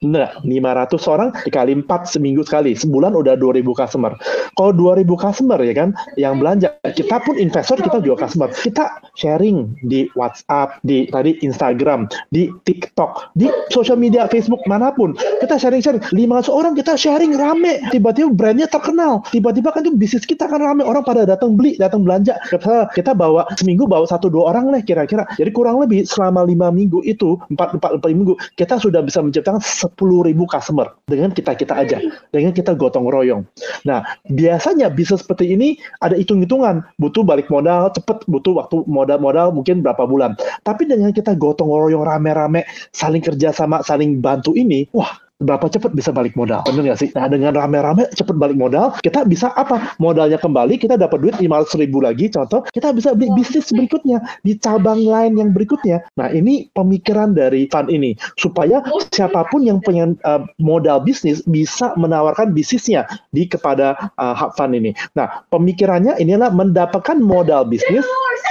Nah, 500 orang dikali 4 seminggu sekali. Sebulan udah 2000 customer. Kalau 2000 customer ya kan yang belanja, kita pun investor kita juga customer. Kita sharing di WhatsApp, di tadi Instagram, di TikTok, di sosial media Facebook mana pun. Kita sharing-sharing. 500 orang kita sharing rame. Tiba-tiba brandnya terkenal. Tiba-tiba kan itu bisnis kita kan rame. Orang pada datang beli, datang belanja. Kita, kita bawa seminggu bawa satu dua orang lah kira-kira. Jadi kurang lebih selama lima minggu itu, empat empat minggu, kita sudah bisa menciptakan 10 ribu customer dengan kita-kita aja, dengan kita gotong royong. Nah, biasanya bisnis seperti ini ada hitung-hitungan, butuh balik modal cepet, butuh waktu modal-modal mungkin berapa bulan. Tapi dengan kita gotong royong rame-rame, saling kerja sama, saling bantu ini, wah berapa cepat bisa balik modal. Benar nggak sih? Nah dengan rame-rame cepat balik modal, kita bisa apa? Modalnya kembali, kita dapat duit 500 ribu lagi, contoh, kita bisa beli bisnis berikutnya, di cabang lain yang berikutnya. Nah ini pemikiran dari fund ini, supaya siapa pun yang pengen uh, modal bisnis bisa menawarkan bisnisnya di kepada uh, hub fund ini. Nah pemikirannya ini adalah mendapatkan modal bisnis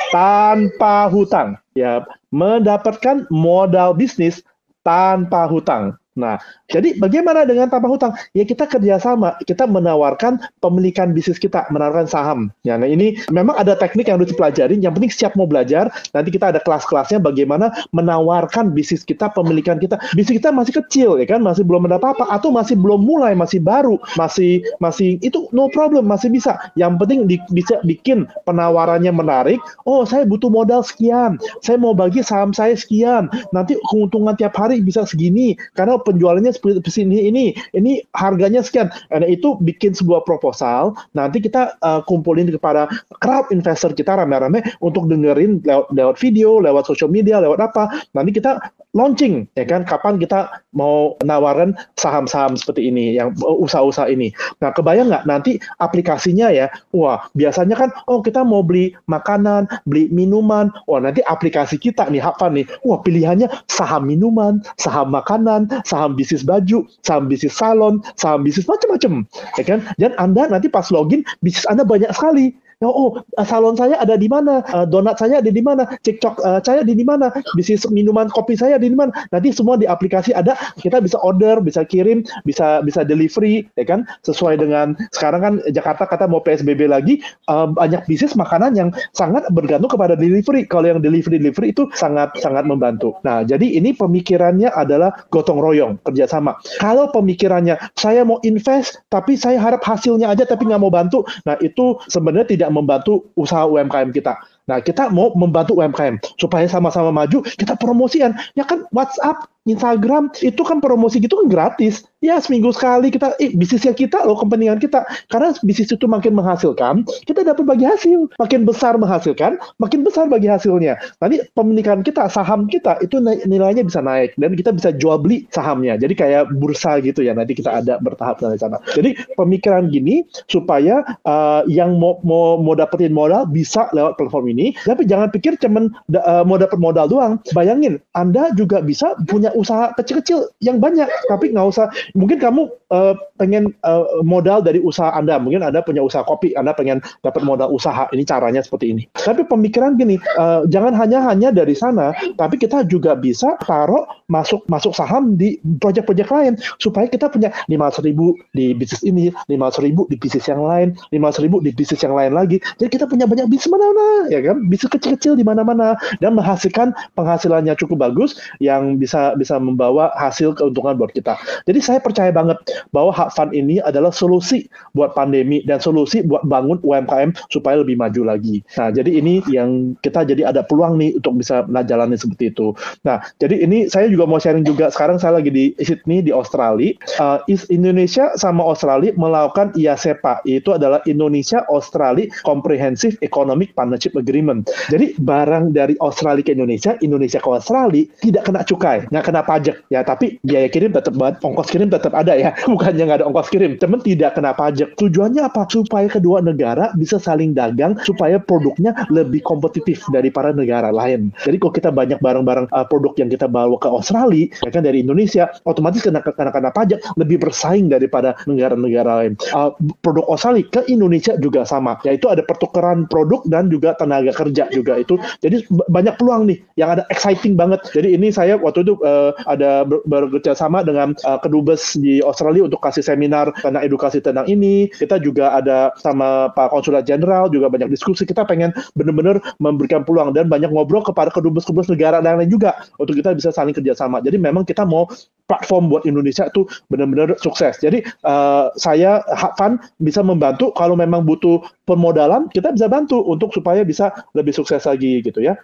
tanpa hutang. Ya, mendapatkan modal bisnis tanpa hutang. Nah, jadi bagaimana dengan tanpa hutang? Ya kita kerjasama, kita menawarkan pemilikan bisnis kita, menawarkan saham. Ya, nah ini memang ada teknik yang harus dipelajari. Yang penting siap mau belajar. Nanti kita ada kelas-kelasnya bagaimana menawarkan bisnis kita, pemilikan kita. Bisnis kita masih kecil, ya kan, masih belum ada apa-apa, atau masih belum mulai, masih baru, masih masih itu no problem, masih bisa. Yang penting di, bisa bikin penawarannya menarik. Oh, saya butuh modal sekian, saya mau bagi saham saya sekian. Nanti keuntungan tiap hari bisa segini, karena penjualannya ini ini ini harganya sekian. Nah itu bikin sebuah proposal. Nanti kita uh, kumpulin kepada crowd investor kita rame-rame untuk dengerin lewat, lewat video, lewat social media, lewat apa. Nanti kita launching ya kan kapan kita mau nawarin saham-saham seperti ini yang uh, usaha-usaha ini. Nah, kebayang nggak nanti aplikasinya ya? Wah, biasanya kan oh kita mau beli makanan, beli minuman. Wah, nanti aplikasi kita nih apa nih? Wah, pilihannya saham minuman, saham makanan, saham bisnis baju, saham bisnis salon, saham bisnis macam-macam, ya kan? Dan Anda nanti pas login bisnis Anda banyak sekali oh salon saya ada di mana, uh, donat saya ada di mana, cekcok uh, saya di mana, bisnis minuman kopi saya di mana. Nanti semua di aplikasi ada, kita bisa order, bisa kirim, bisa bisa delivery, ya kan? Sesuai dengan sekarang kan Jakarta kata mau PSBB lagi, banyak bisnis makanan yang sangat bergantung kepada delivery. Kalau yang delivery delivery itu sangat sangat membantu. Nah, jadi ini pemikirannya adalah gotong royong kerjasama. Kalau pemikirannya saya mau invest tapi saya harap hasilnya aja tapi nggak mau bantu, nah itu sebenarnya tidak membantu usaha UMKM kita. Nah, kita mau membantu UMKM supaya sama-sama maju, kita promosikan. Ya kan WhatsApp, Instagram, itu kan promosi gitu kan gratis. Ya, seminggu sekali kita, eh, bisnisnya kita loh, kepentingan kita. Karena bisnis itu makin menghasilkan, kita dapat bagi hasil. Makin besar menghasilkan, makin besar bagi hasilnya. Nanti pemilikan kita, saham kita, itu nilainya bisa naik. Dan kita bisa jual beli sahamnya. Jadi kayak bursa gitu ya, nanti kita ada bertahap dari sana. Jadi pemikiran gini, supaya uh, yang mau, mau, mau dapetin modal bisa lewat platform ini ini, tapi jangan pikir cuman uh, mau dapat modal doang. Bayangin, Anda juga bisa punya usaha kecil-kecil yang banyak, tapi nggak usah. Mungkin kamu uh, pengen uh, modal dari usaha Anda, mungkin Anda punya usaha kopi, Anda pengen dapat modal usaha. Ini caranya seperti ini. Tapi pemikiran gini, uh, jangan hanya hanya dari sana, tapi kita juga bisa taruh masuk masuk saham di proyek-proyek lain supaya kita punya lima ribu di bisnis ini, lima ribu di bisnis yang lain, lima ribu di bisnis yang lain lagi. Jadi kita punya banyak bisnis mana-mana, ya kan? Kan bisa kecil-kecil di mana-mana dan menghasilkan penghasilannya cukup bagus yang bisa bisa membawa hasil keuntungan buat kita. Jadi saya percaya banget bahwa hak fund ini adalah solusi buat pandemi dan solusi buat bangun UMKM supaya lebih maju lagi. Nah, jadi ini yang kita jadi ada peluang nih untuk bisa jalani seperti itu. Nah, jadi ini saya juga mau sharing juga sekarang saya lagi di Sydney di Australia. Uh, Indonesia sama Australia melakukan IASEPA, itu adalah Indonesia Australia Comprehensive Economic Partnership Agreement agreement. Jadi barang dari Australia ke Indonesia, Indonesia ke Australia tidak kena cukai, nggak kena pajak ya. Tapi biaya kirim tetap ongkos kirim tetap ada ya. [LAUGHS] Bukannya nggak ada ongkos kirim, teman tidak kena pajak. Tujuannya apa? Supaya kedua negara bisa saling dagang, supaya produknya lebih kompetitif dari para negara lain. Jadi kalau kita banyak barang-barang uh, produk yang kita bawa ke Australia, ya kan dari Indonesia, otomatis kena kena kena pajak lebih bersaing daripada negara-negara lain. Uh, produk Australia ke Indonesia juga sama, yaitu ada pertukaran produk dan juga tenaga tenaga kerja juga itu. Jadi banyak peluang nih yang ada exciting banget. Jadi ini saya waktu itu uh, ada bekerja sama dengan uh, kedubes di Australia untuk kasih seminar tentang edukasi tentang ini. Kita juga ada sama Pak Konsulat Jenderal juga banyak diskusi. Kita pengen benar-benar memberikan peluang dan banyak ngobrol kepada kedubes-kedubes negara dan lain juga untuk kita bisa saling kerjasama. Jadi memang kita mau platform buat Indonesia itu benar-benar sukses. Jadi uh, saya Fund bisa membantu kalau memang butuh permodalan kita bisa bantu untuk supaya bisa lebih sukses lagi gitu ya.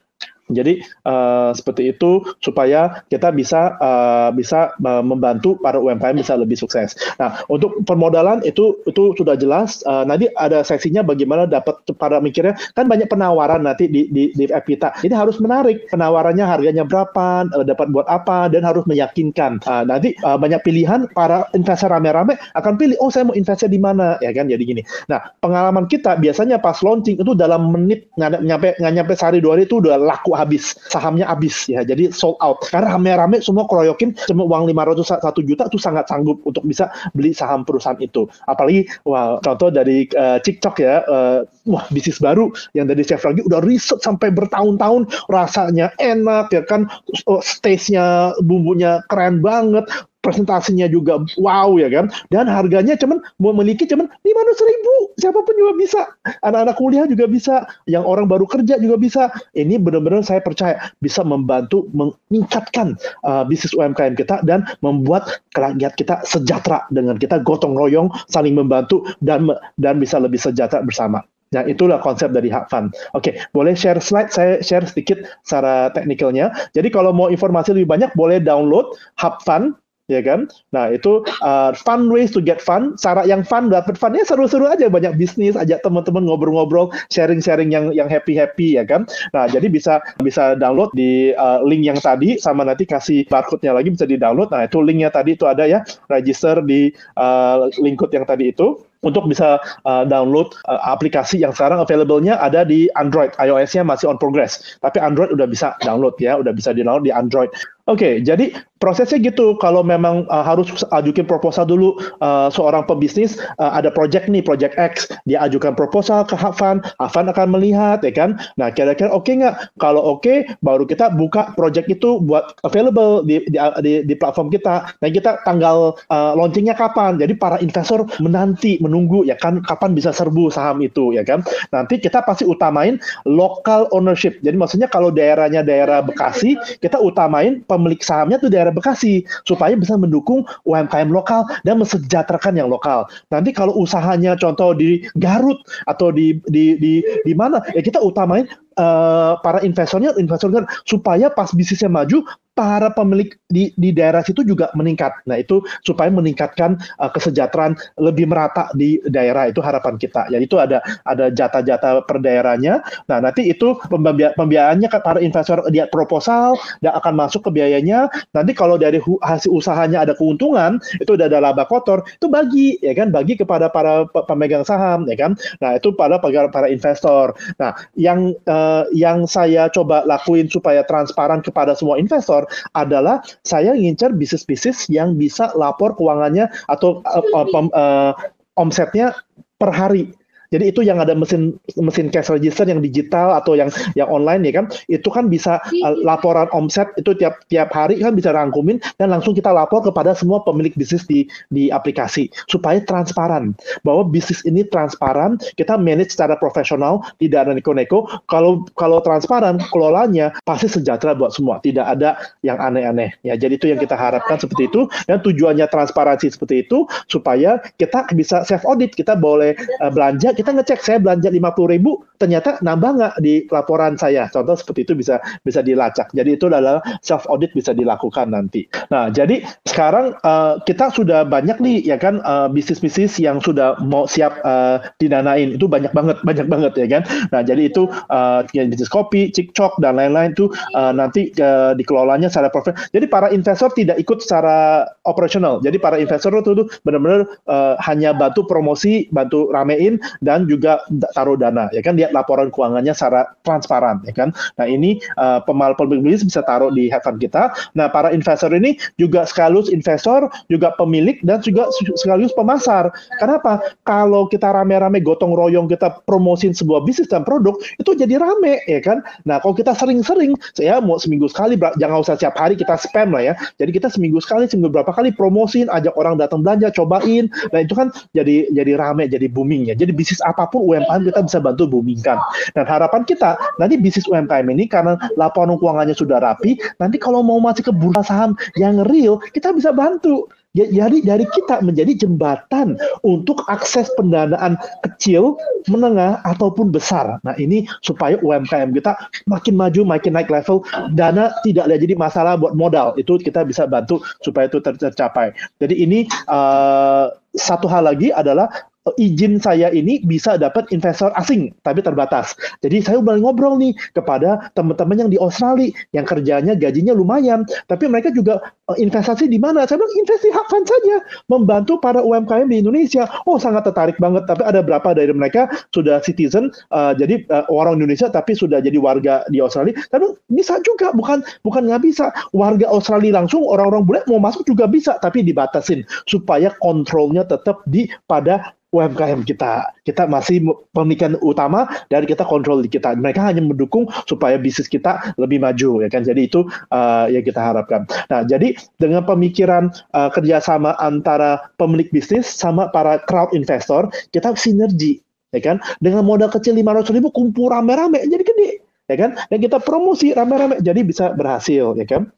Jadi uh, seperti itu supaya kita bisa uh, bisa uh, membantu para UMKM bisa lebih sukses. Nah untuk permodalan itu itu sudah jelas. Uh, nanti ada sesinya bagaimana dapat para mikirnya kan banyak penawaran nanti di di, di app kita. Ini harus menarik penawarannya harganya berapa, uh, dapat buat apa dan harus meyakinkan. Uh, nanti uh, banyak pilihan para investor rame-rame akan pilih oh saya mau investasi di mana ya kan jadi gini. Nah pengalaman kita biasanya pas launching itu dalam menit nggak nyampe nggak nyampe sehari dua hari itu udah laku habis, sahamnya habis ya. Jadi sold out. Karena rame-rame semua keroyokin cuma uang 500 satu juta itu sangat sanggup untuk bisa beli saham perusahaan itu. Apalagi wah contoh dari uh, TikTok ya, uh, wah bisnis baru yang dari chef lagi udah riset sampai bertahun-tahun rasanya enak ya kan, oh, taste-nya bumbunya keren banget, presentasinya juga wow ya kan? Dan harganya cuman memiliki cuman lima ratus ribu. Siapa pun juga bisa. Anak-anak kuliah juga bisa. Yang orang baru kerja juga bisa. Ini benar-benar saya percaya bisa membantu meningkatkan uh, bisnis UMKM kita dan membuat rakyat kita sejahtera dengan kita gotong royong saling membantu dan dan bisa lebih sejahtera bersama Nah, itulah konsep dari Hak Fund. Oke, boleh share slide, saya share sedikit secara teknikalnya. Jadi kalau mau informasi lebih banyak, boleh download Hak Fund ya kan? Nah itu uh, fun ways to get fun, cara yang fun dapat funnya seru-seru aja, banyak bisnis, ajak teman-teman ngobrol-ngobrol, sharing-sharing yang yang happy-happy ya kan? Nah jadi bisa bisa download di uh, link yang tadi, sama nanti kasih barcode-nya lagi bisa di download. Nah itu linknya tadi itu ada ya, register di uh, yang tadi itu untuk bisa uh, download uh, aplikasi yang sekarang available-nya ada di Android. iOS-nya masih on progress, tapi Android udah bisa download ya, udah bisa di download di Android. Oke, jadi prosesnya gitu. Kalau memang uh, harus ajukan proposal dulu uh, seorang pebisnis uh, ada project nih, project X, dia ajukan proposal ke Hafan, Hafan akan melihat, ya kan? Nah, kira-kira oke okay nggak? Kalau oke, okay, baru kita buka project itu buat available di di, di, di platform kita. Dan kita tanggal uh, launchingnya kapan? Jadi para investor menanti, menunggu, ya kan? Kapan bisa serbu saham itu, ya kan? Nanti kita pasti utamain local ownership. Jadi maksudnya kalau daerahnya daerah Bekasi, kita utamain pemilik sahamnya tuh daerah Bekasi supaya bisa mendukung UMKM lokal dan mesejahterakan yang lokal. Nanti kalau usahanya contoh di Garut atau di di di di mana ya kita utamain uh, para investornya investornya supaya pas bisnisnya maju para pemilik di, di daerah situ juga meningkat. Nah itu supaya meningkatkan uh, kesejahteraan lebih merata di daerah itu harapan kita. Ya itu ada ada jatah-jatah per daerahnya. Nah nanti itu pembia pembiayaannya para investor dia proposal dan akan masuk ke biayanya. Nanti kalau dari hasil usahanya ada keuntungan itu udah ada laba kotor itu bagi ya kan bagi kepada para pemegang saham ya kan. Nah itu pada para para investor. Nah yang uh, yang saya coba lakuin supaya transparan kepada semua investor adalah saya ngincar bisnis-bisnis yang bisa lapor keuangannya atau uh, uh, uh, omsetnya per hari jadi itu yang ada mesin mesin cash register yang digital atau yang yang online ya kan, itu kan bisa uh, laporan omset itu tiap tiap hari kan bisa rangkumin dan langsung kita lapor kepada semua pemilik bisnis di di aplikasi supaya transparan bahwa bisnis ini transparan, kita manage secara profesional, tidak ada neko-neko. Kalau kalau transparan, kelolanya pasti sejahtera buat semua, tidak ada yang aneh-aneh. Ya, jadi itu yang kita harapkan seperti itu dan tujuannya transparansi seperti itu supaya kita bisa self audit, kita boleh uh, belanja kita ngecek saya belanja lima puluh ribu ternyata nambah nggak di laporan saya? Contoh seperti itu bisa bisa dilacak. Jadi itu adalah self audit bisa dilakukan nanti. Nah jadi sekarang uh, kita sudah banyak nih ya kan uh, bisnis-bisnis yang sudah mau siap uh, didanain itu banyak banget banyak banget ya kan? Nah jadi itu uh, bisnis kopi cikcok dan lain-lain itu uh, nanti uh, dikelolanya secara profesional. Jadi para investor tidak ikut secara operasional. Jadi para investor itu benar-benar uh, hanya bantu promosi bantu ramein dan juga taruh dana ya kan? Lihat laporan keuangannya secara transparan ya kan? Nah ini uh, pemal pemilik bisa taruh di heaven kita. Nah para investor ini juga sekaligus investor juga pemilik dan juga sekaligus pemasar. Kenapa? Kalau kita rame-rame gotong royong kita promosin sebuah bisnis dan produk itu jadi rame ya kan? Nah kalau kita sering-sering saya mau seminggu sekali jangan usah setiap hari kita spam lah ya. Jadi kita seminggu sekali seminggu berapa kali promosin ajak orang datang belanja cobain. Nah itu kan jadi jadi rame jadi booming ya. Jadi bisnis bisnis apa pun UMKM kita bisa bantu boomingkan. Dan harapan kita nanti bisnis UMKM ini karena laporan keuangannya sudah rapi, nanti kalau mau masuk ke bursa saham yang real, kita bisa bantu. Ya, jadi dari kita menjadi jembatan untuk akses pendanaan kecil, menengah ataupun besar. Nah ini supaya UMKM kita makin maju, makin naik level, dana tidak jadi masalah buat modal. Itu kita bisa bantu supaya itu tercapai. Jadi ini uh, satu hal lagi adalah izin saya ini bisa dapat investor asing tapi terbatas. Jadi saya mulai ngobrol nih kepada teman-teman yang di Australia yang kerjanya gajinya lumayan, tapi mereka juga uh, investasi di mana? Saya bilang investasi hak fund saja, membantu para UMKM di Indonesia. Oh sangat tertarik banget. Tapi ada berapa dari mereka sudah citizen, uh, jadi uh, orang Indonesia tapi sudah jadi warga di Australia. Tapi bisa juga, bukan bukan nggak bisa. Warga Australia langsung orang-orang bule mau masuk juga bisa, tapi dibatasin supaya kontrolnya tetap di pada UMKM kita. Kita masih pemikiran utama dan kita kontrol di kita. Mereka hanya mendukung supaya bisnis kita lebih maju ya kan. Jadi itu uh, yang kita harapkan. Nah, jadi dengan pemikiran uh, kerjasama antara pemilik bisnis sama para crowd investor, kita sinergi ya kan. Dengan modal kecil 500 ribu kumpul rame-rame jadi gede ya kan. Dan kita promosi rame-rame jadi bisa berhasil ya kan.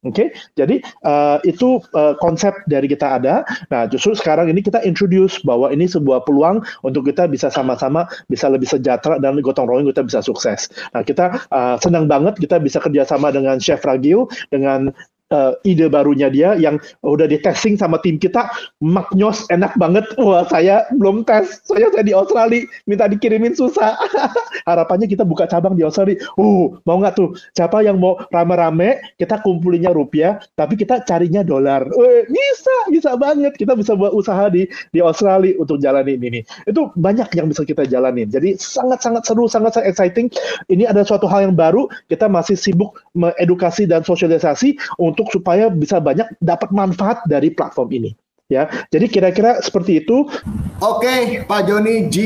Oke, okay? jadi uh, itu uh, konsep dari kita ada. Nah, justru sekarang ini kita introduce bahwa ini sebuah peluang untuk kita bisa sama-sama bisa lebih sejahtera dan gotong royong kita bisa sukses. Nah, kita uh, senang banget kita bisa kerjasama dengan Chef Ragil, dengan uh, ide barunya dia yang udah di testing sama tim kita maknyos enak banget. Wah saya belum tes. Saya saya di Australia minta dikirimin susah. [LAUGHS] Harapannya kita buka cabang di Australia. Uh mau nggak tuh? Siapa yang mau rame-rame kita kumpulinnya rupiah tapi kita carinya dolar. Bisa bisa banget. Kita bisa buat usaha di di Australia untuk jalanin ini. Itu banyak yang bisa kita jalanin. Jadi sangat sangat seru sangat sangat exciting. Ini ada suatu hal yang baru. Kita masih sibuk mengedukasi dan sosialisasi untuk supaya bisa banyak dapat manfaat dari platform ini ya. Jadi kira-kira seperti itu. Oke, Pak Joni G,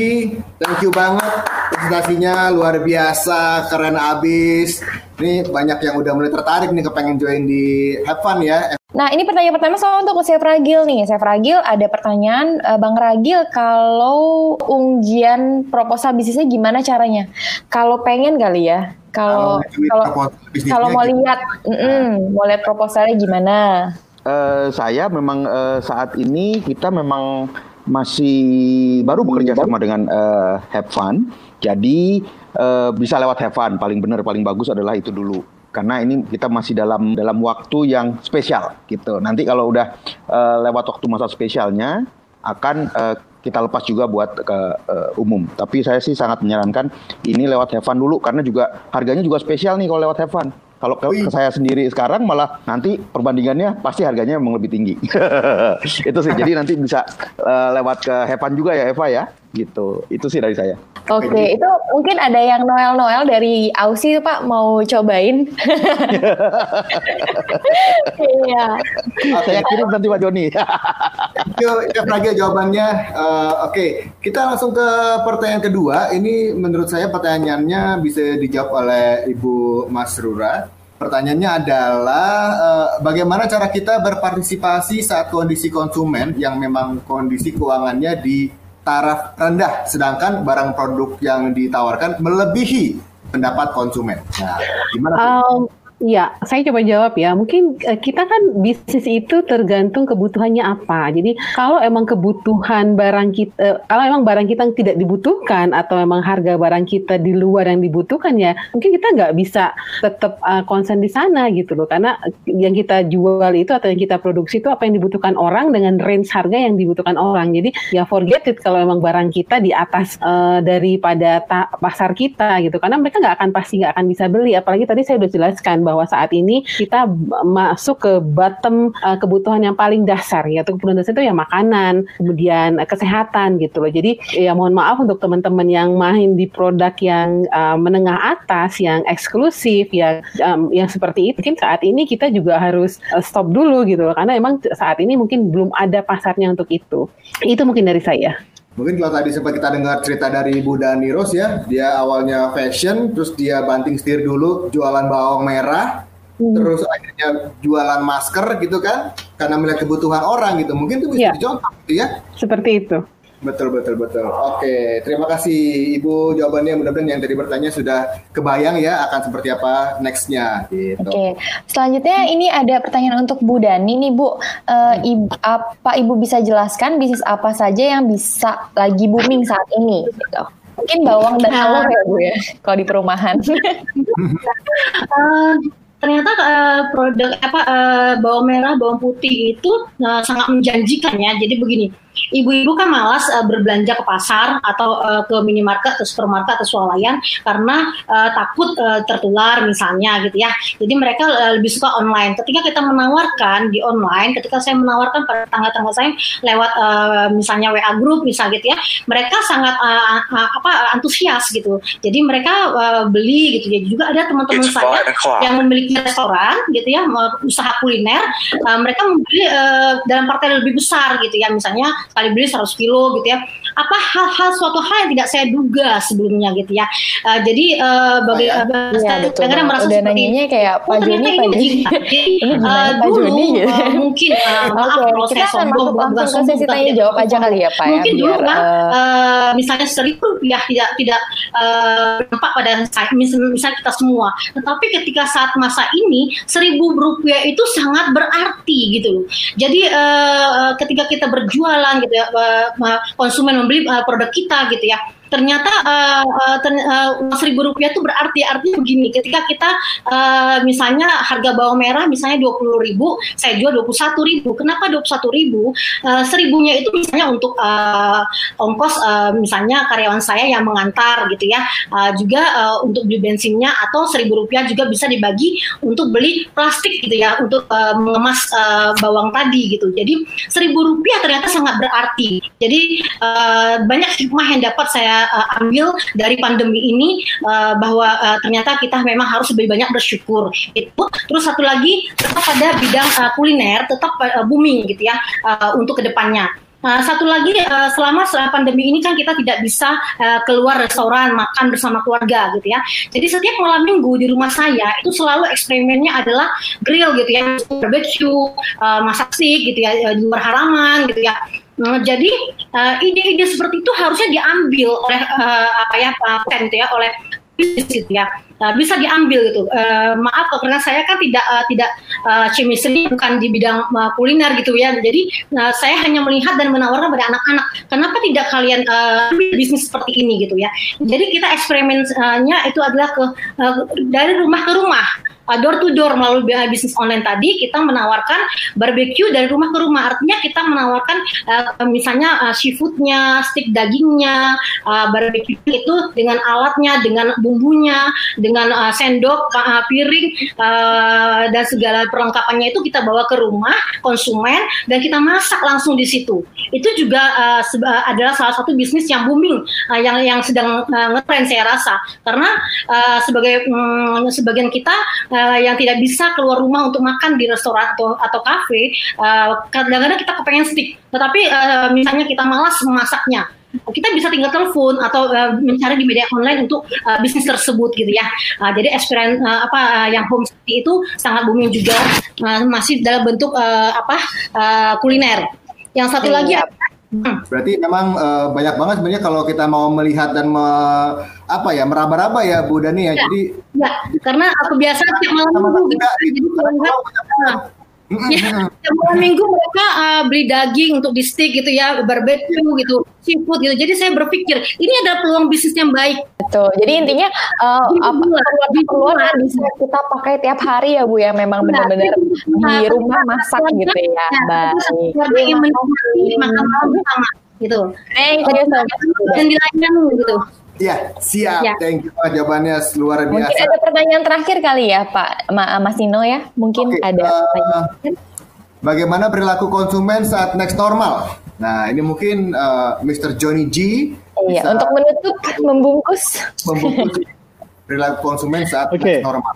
thank you banget presentasinya luar biasa, keren abis. Ini banyak yang udah mulai tertarik nih kepengen join di Have Fun ya. Nah, ini pertanyaan pertama soal untuk Chef Ragil nih. Chef Ragil ada pertanyaan, uh, Bang Ragil, kalau unjian proposal bisnisnya gimana caranya? Kalau pengen kali ya, kalau kalau kalau mau lihat, mm -mm, mau lihat proposalnya gimana? Uh, saya memang uh, saat ini kita memang masih baru bekerja sama dengan uh, Have Fun. Jadi uh, bisa lewat Have Fun. Paling benar, paling bagus adalah itu dulu. Karena ini kita masih dalam dalam waktu yang spesial gitu. Nanti kalau udah uh, lewat waktu masa spesialnya akan uh, kita lepas juga buat ke uh, umum. Tapi saya sih sangat menyarankan ini lewat Have Fun dulu karena juga harganya juga spesial nih kalau lewat Have Fun. Kalau ke, ke saya sendiri sekarang malah nanti perbandingannya pasti harganya memang lebih tinggi. [LAUGHS] itu sih. Jadi nanti bisa uh, lewat ke Heaven juga ya Eva ya. Gitu. Itu sih dari saya. Oke, okay, itu mungkin ada yang Noel-Noel dari Ausi Pak mau cobain. Iya. Saya kirim nanti Pak Joni. Yuk, lagi jawabannya. Uh, Oke, okay. kita langsung ke pertanyaan kedua. Ini menurut saya pertanyaannya bisa dijawab oleh Ibu Mas Rura. Pertanyaannya adalah uh, bagaimana cara kita berpartisipasi saat kondisi konsumen yang memang kondisi keuangannya di taraf rendah, sedangkan barang produk yang ditawarkan melebihi pendapat konsumen. Nah, gimana? Um, Ya, saya coba jawab ya. Mungkin uh, kita kan bisnis itu tergantung kebutuhannya apa. Jadi kalau emang kebutuhan barang kita, uh, kalau emang barang kita tidak dibutuhkan atau memang harga barang kita di luar yang dibutuhkan ya, mungkin kita nggak bisa tetap uh, konsen di sana gitu loh. Karena yang kita jual itu atau yang kita produksi itu apa yang dibutuhkan orang dengan range harga yang dibutuhkan orang. Jadi ya forget it kalau emang barang kita di atas uh, daripada pasar kita gitu. Karena mereka nggak akan pasti nggak akan bisa beli. Apalagi tadi saya sudah jelaskan bahwa saat ini kita masuk ke bottom uh, kebutuhan yang paling dasar yaitu kebutuhan dasar itu ya makanan, kemudian uh, kesehatan gitu loh. Jadi ya mohon maaf untuk teman-teman yang main di produk yang uh, menengah atas, yang eksklusif, yang um, yang seperti itu. Mungkin saat ini kita juga harus uh, stop dulu gitu loh karena emang saat ini mungkin belum ada pasarnya untuk itu. Itu mungkin dari saya. Mungkin kalau tadi sempat kita dengar cerita dari Ibu Dani Ros ya, dia awalnya fashion, terus dia banting setir dulu jualan bawang merah, hmm. terus akhirnya jualan masker gitu kan, karena melihat kebutuhan orang gitu. Mungkin itu bisa ya. dicontoh gitu ya. Seperti itu. Betul betul betul. Oke, terima kasih Ibu jawabannya. Mudah-mudahan yang tadi bertanya sudah kebayang ya akan seperti apa nextnya. Gitu. Oke, selanjutnya ini ada pertanyaan untuk Bu Dani nih Bu. Uh, ibu, apa Ibu bisa jelaskan bisnis apa saja yang bisa lagi booming saat ini? Gitu. Mungkin bawang dan telur ya Bu ya, [LAUGHS] kalau di perumahan. uh, [LAUGHS] ternyata uh, produk apa uh, bawang merah, bawang putih itu uh, sangat menjanjikan ya. Jadi begini ibu-ibu kan malas uh, berbelanja ke pasar atau uh, ke minimarket atau supermarket atau swalayan karena uh, takut uh, tertular misalnya gitu ya. Jadi mereka uh, lebih suka online. Ketika kita menawarkan di online, ketika saya menawarkan pada tangga-tangga saya lewat uh, misalnya WA group misal gitu ya, mereka sangat uh, uh, apa antusias gitu. Jadi mereka uh, beli gitu ya. Juga ada teman-teman saya yang memiliki restoran gitu ya, usaha kuliner, uh, mereka membeli uh, dalam partai lebih besar gitu ya. Misalnya sekali beli 100 kilo gitu ya. Apa hal-hal suatu hal yang tidak saya duga sebelumnya gitu ya. Uh, jadi uh, bagi oh, ya. uh, kadang-kadang merasa Udah seperti ini kayak Pak oh, Joni Pak Joni. Ini uh, Pak [LAUGHS] Joni gitu. uh, mungkin uh, maaf okay. kalau saya sombong bukan tanya jawab aja kali ya Pak mungkin ya, dulu kan uh, misalnya seribu rupiah tidak tidak uh, nampak pada saya misalnya kita semua. Tetapi ketika saat masa ini seribu rupiah itu sangat berarti gitu loh. Jadi uh, ketika kita berjualan gitu ya konsumen membeli uh, produk kita gitu ya ternyata uh, ter, uh, seribu rupiah itu berarti artinya begini ketika kita uh, misalnya harga bawang merah misalnya dua puluh ribu saya jual dua puluh satu ribu kenapa dua puluh satu ribu? Uh, seribunya itu misalnya untuk uh, ongkos uh, misalnya karyawan saya yang mengantar gitu ya. Uh, juga uh, untuk beli bensinnya atau seribu rupiah juga bisa dibagi untuk beli plastik gitu ya untuk uh, mengemas uh, bawang tadi gitu. Jadi seribu rupiah ternyata sangat berarti. Jadi uh, banyak hikmah yang dapat saya uh, ambil dari pandemi ini uh, bahwa uh, ternyata kita memang harus lebih banyak bersyukur itu terus satu lagi tetap pada bidang uh, kuliner tetap uh, booming gitu ya uh, untuk ke depannya Uh, satu lagi uh, selama pandemi ini kan kita tidak bisa uh, keluar restoran makan bersama keluarga gitu ya. Jadi setiap malam minggu di rumah saya itu selalu eksperimennya adalah grill gitu ya, barbecue, uh, masak sih gitu ya di luar halaman gitu ya. Nah, jadi ide-ide uh, seperti itu harusnya diambil oleh uh, apa ya paten gitu ya oleh gitu ya uh, bisa diambil gitu. Uh, maaf karena saya kan tidak uh, tidak uh, chemistry bukan di bidang uh, kuliner gitu ya. Jadi uh, saya hanya melihat dan menawarkan pada anak-anak. Kenapa tidak kalian uh, bisnis seperti ini gitu ya? Jadi kita eksperimennya itu adalah ke uh, dari rumah ke rumah uh, door to door melalui bisnis online tadi kita menawarkan barbecue dari rumah ke rumah. Artinya kita menawarkan uh, misalnya uh, seafoodnya stick dagingnya uh, barbecue itu dengan alatnya dengan bumbunya dengan uh, sendok uh, piring uh, dan segala perlengkapannya itu kita bawa ke rumah konsumen dan kita masak langsung di situ. Itu juga uh, adalah salah satu bisnis yang booming uh, yang yang sedang uh, ngetrend saya rasa. Karena uh, sebagai um, sebagian kita yang tidak bisa keluar rumah untuk makan di restoran atau atau kafe, uh, kadang-kadang kita kepengen stick, tetapi uh, misalnya kita malas memasaknya kita bisa tinggal telepon atau uh, mencari di media online untuk uh, bisnis tersebut gitu ya. Uh, jadi experience uh, apa uh, yang home itu sangat booming juga uh, masih dalam bentuk uh, apa uh, kuliner. Yang satu lagi iya. Hmm. Berarti memang uh, banyak banget sebenarnya kalau kita mau melihat dan me, apa ya meraba-raba ya Bu Dani ya. ya jadi ya, karena aku biasa tiap malam minggu gitu. Jadi kalau Ya, malam minggu mereka uh, beli daging untuk di stick gitu ya, barbecue gitu, seafood gitu. Jadi saya berpikir ini adalah peluang bisnis yang baik. Betul. Jadi intinya uh, apa keluar bisa kita pakai tiap hari ya Bu ya, memang iya, benar-benar di rumah masak gitu ya. ya baik. Keluarga yang menikmati makan malam bersama gitu. Thank you Dan dilayani gitu. Iya, siap. Ya. Thank you Pak jawabannya luar biasa. Mungkin ada pertanyaan terakhir kali ya Pak Ma Mas Nino ya. Mungkin okay, ada uh, Bagaimana perilaku konsumen saat next normal? Nah, ini mungkin uh, eh, Mr. Johnny G. Iya, untuk menutup, membungkus. Membungkus [LAUGHS] perilaku konsumen saat okay. next normal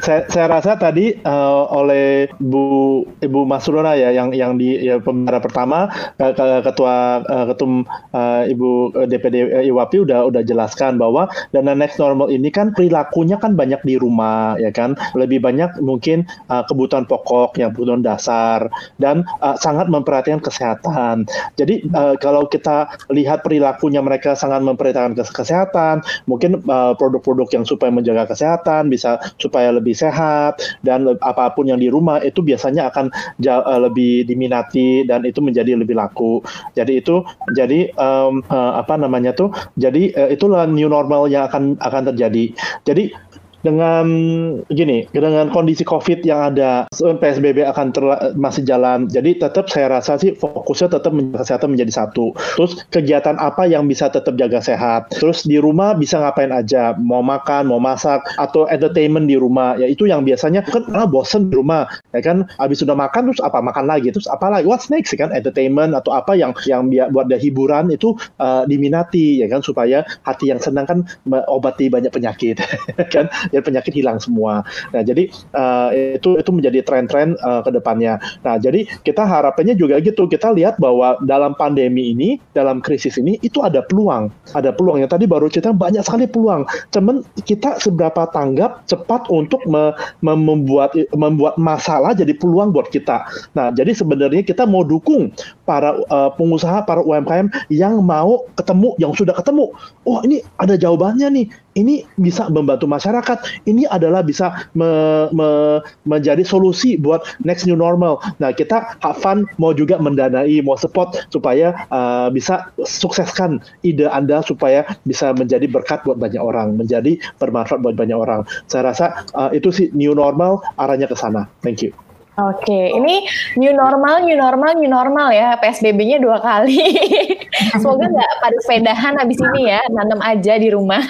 saya, saya rasa tadi uh, oleh Bu Ibu Masrona ya yang yang di ya, pembicara pertama ketua uh, ketum uh, Ibu DPD uh, IWAPI udah udah jelaskan bahwa dana next normal ini kan perilakunya kan banyak di rumah ya kan lebih banyak mungkin uh, kebutuhan pokok yang kebutuhan dasar dan uh, sangat memperhatikan kesehatan. Jadi uh, kalau kita lihat perilakunya mereka sangat memperhatikan kesehatan, mungkin produk-produk uh, yang supaya menjaga kesehatan bisa supaya lebih sehat dan apa pun yang di rumah itu biasanya akan uh, lebih diminati dan itu menjadi lebih laku. Jadi itu jadi um, uh, apa namanya tuh? Jadi uh, itulah new normal yang akan akan terjadi. Jadi dengan gini dengan kondisi COVID yang ada PSBB akan masih jalan. Jadi tetap saya rasa sih fokusnya tetap kesehatan menjadi satu. Terus kegiatan apa yang bisa tetap jaga sehat? Terus di rumah bisa ngapain aja? Mau makan mau masak atau entertainment di rumah. Ya itu yang biasanya kan ah bosen di rumah. Ya kan? Habis sudah makan terus apa? Makan lagi. Terus apa lagi? What's next? Kan? Entertainment atau apa yang yang buat ada hiburan itu uh, diminati. Ya kan? Supaya hati yang senang kan obati banyak penyakit. [LAUGHS] Kan ya penyakit hilang semua. Nah, jadi uh, itu itu menjadi tren-tren uh, ke depannya. Nah, jadi kita harapannya juga gitu. Kita lihat bahwa dalam pandemi ini, dalam krisis ini itu ada peluang. Ada peluang yang tadi baru cerita banyak sekali peluang. Cuman kita seberapa tanggap cepat untuk me, me, membuat membuat masalah jadi peluang buat kita. Nah, jadi sebenarnya kita mau dukung para uh, pengusaha, para UMKM yang mau ketemu, yang sudah ketemu. Oh, ini ada jawabannya nih ini bisa membantu masyarakat. Ini adalah bisa me, me, menjadi solusi buat next new normal. Nah, kita have fun mau juga mendanai, mau support supaya uh, bisa sukseskan ide Anda supaya bisa menjadi berkat buat banyak orang, menjadi bermanfaat buat banyak orang. Saya rasa uh, itu sih new normal arahnya ke sana. Thank you. Oke, ini new normal, new normal, new normal ya. PSBB-nya dua kali. [LAUGHS] Semoga nggak pada sepedahan habis ini ya, nanam aja di rumah.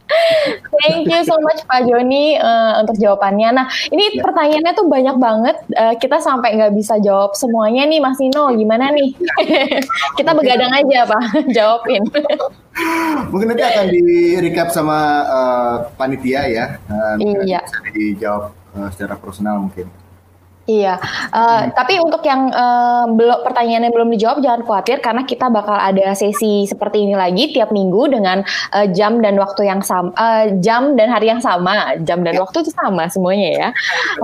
[LAUGHS] Thank you so much Pak Joni uh, untuk jawabannya. Nah, ini ya. pertanyaannya tuh banyak banget. Uh, kita sampai nggak bisa jawab semuanya nih, Mas Nino. Gimana nih? [LAUGHS] kita begadang aja, Pak. Jawabin. Mungkin nanti akan di recap sama uh, panitia ya. Uh, iya. Bisa dijawab uh, secara personal mungkin. Iya, uh, hmm. tapi untuk yang uh, belum pertanyaannya belum dijawab jangan khawatir karena kita bakal ada sesi seperti ini lagi tiap minggu dengan uh, jam dan waktu yang sama, uh, jam dan hari yang sama, jam dan waktu itu sama semuanya ya.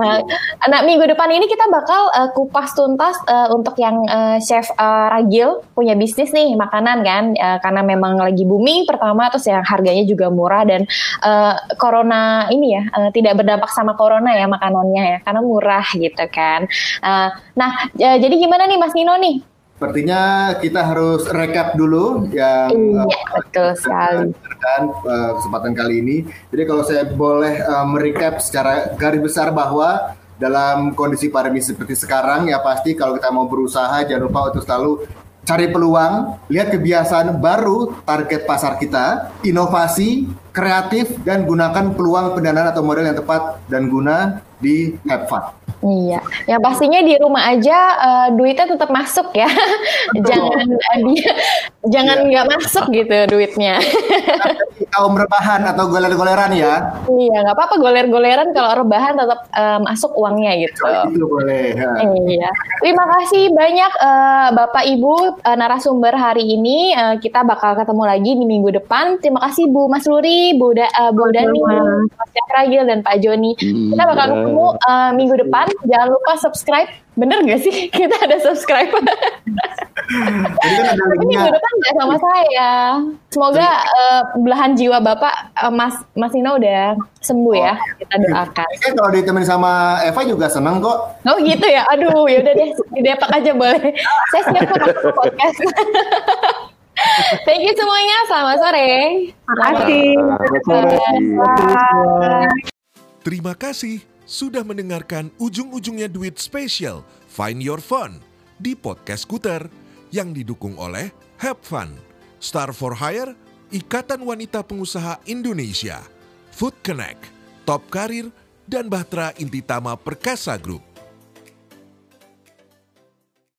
Uh, [LAUGHS] nah minggu depan ini kita bakal uh, kupas tuntas uh, untuk yang uh, chef uh, Ragil punya bisnis nih makanan kan, uh, karena memang lagi booming pertama, terus yang harganya juga murah dan uh, corona ini ya uh, tidak berdampak sama corona ya makanannya ya, karena murah gitu kan. Uh, nah, uh, jadi gimana nih Mas Nino nih? Sepertinya kita harus recap dulu yang iya, uh, betul sekali. Dan uh, kesempatan kali ini. Jadi kalau saya boleh uh, merecap secara garis besar bahwa dalam kondisi pandemi seperti sekarang ya pasti kalau kita mau berusaha jangan lupa untuk selalu cari peluang, lihat kebiasaan baru target pasar kita, inovasi, kreatif dan gunakan peluang pendanaan atau model yang tepat dan guna di Have Fun. Iya, yang pastinya di rumah aja uh, duitnya tetap masuk ya, jangan uh, dia jangan iya. nggak iya. masuk gitu duitnya. Kaum rebahan atau goler-goleran ya? Iya, nggak apa-apa goler-goleran kalau rebahan tetap uh, masuk uangnya gitu. Oh, itu boleh. Ya. Iya, terima kasih banyak uh, Bapak Ibu uh, narasumber hari ini. Uh, kita bakal ketemu lagi di minggu depan. Terima kasih Bu Mas Luri, Bu, da, uh, Bu Dani, Mas Ragil dan Pak Joni. Kita bakal iya. ketemu uh, minggu depan jangan lupa subscribe. Bener gak sih [LAUGHS] kita ada subscribe? Jadi kan Tapi minggu depan nggak sama saya. Semoga uh, belahan jiwa Bapak uh, Mas Mas Ino udah sembuh ya. oh. ya. Kita doakan. Kan kalau ditemenin sama Eva juga seneng kok. Oh gitu ya. Aduh, ya udah deh, di Depak aja boleh. Saya siap kok podcast. [LAUGHS] Thank you semuanya. Selamat sore. Terima kasih. Selamat sore. Terima kasih sudah mendengarkan ujung-ujungnya duit spesial Find Your Fun di podcast Skuter yang didukung oleh Have Fun, Star for Hire, Ikatan Wanita Pengusaha Indonesia, Food Connect, Top Karir, dan Bahtera Intitama Perkasa Group.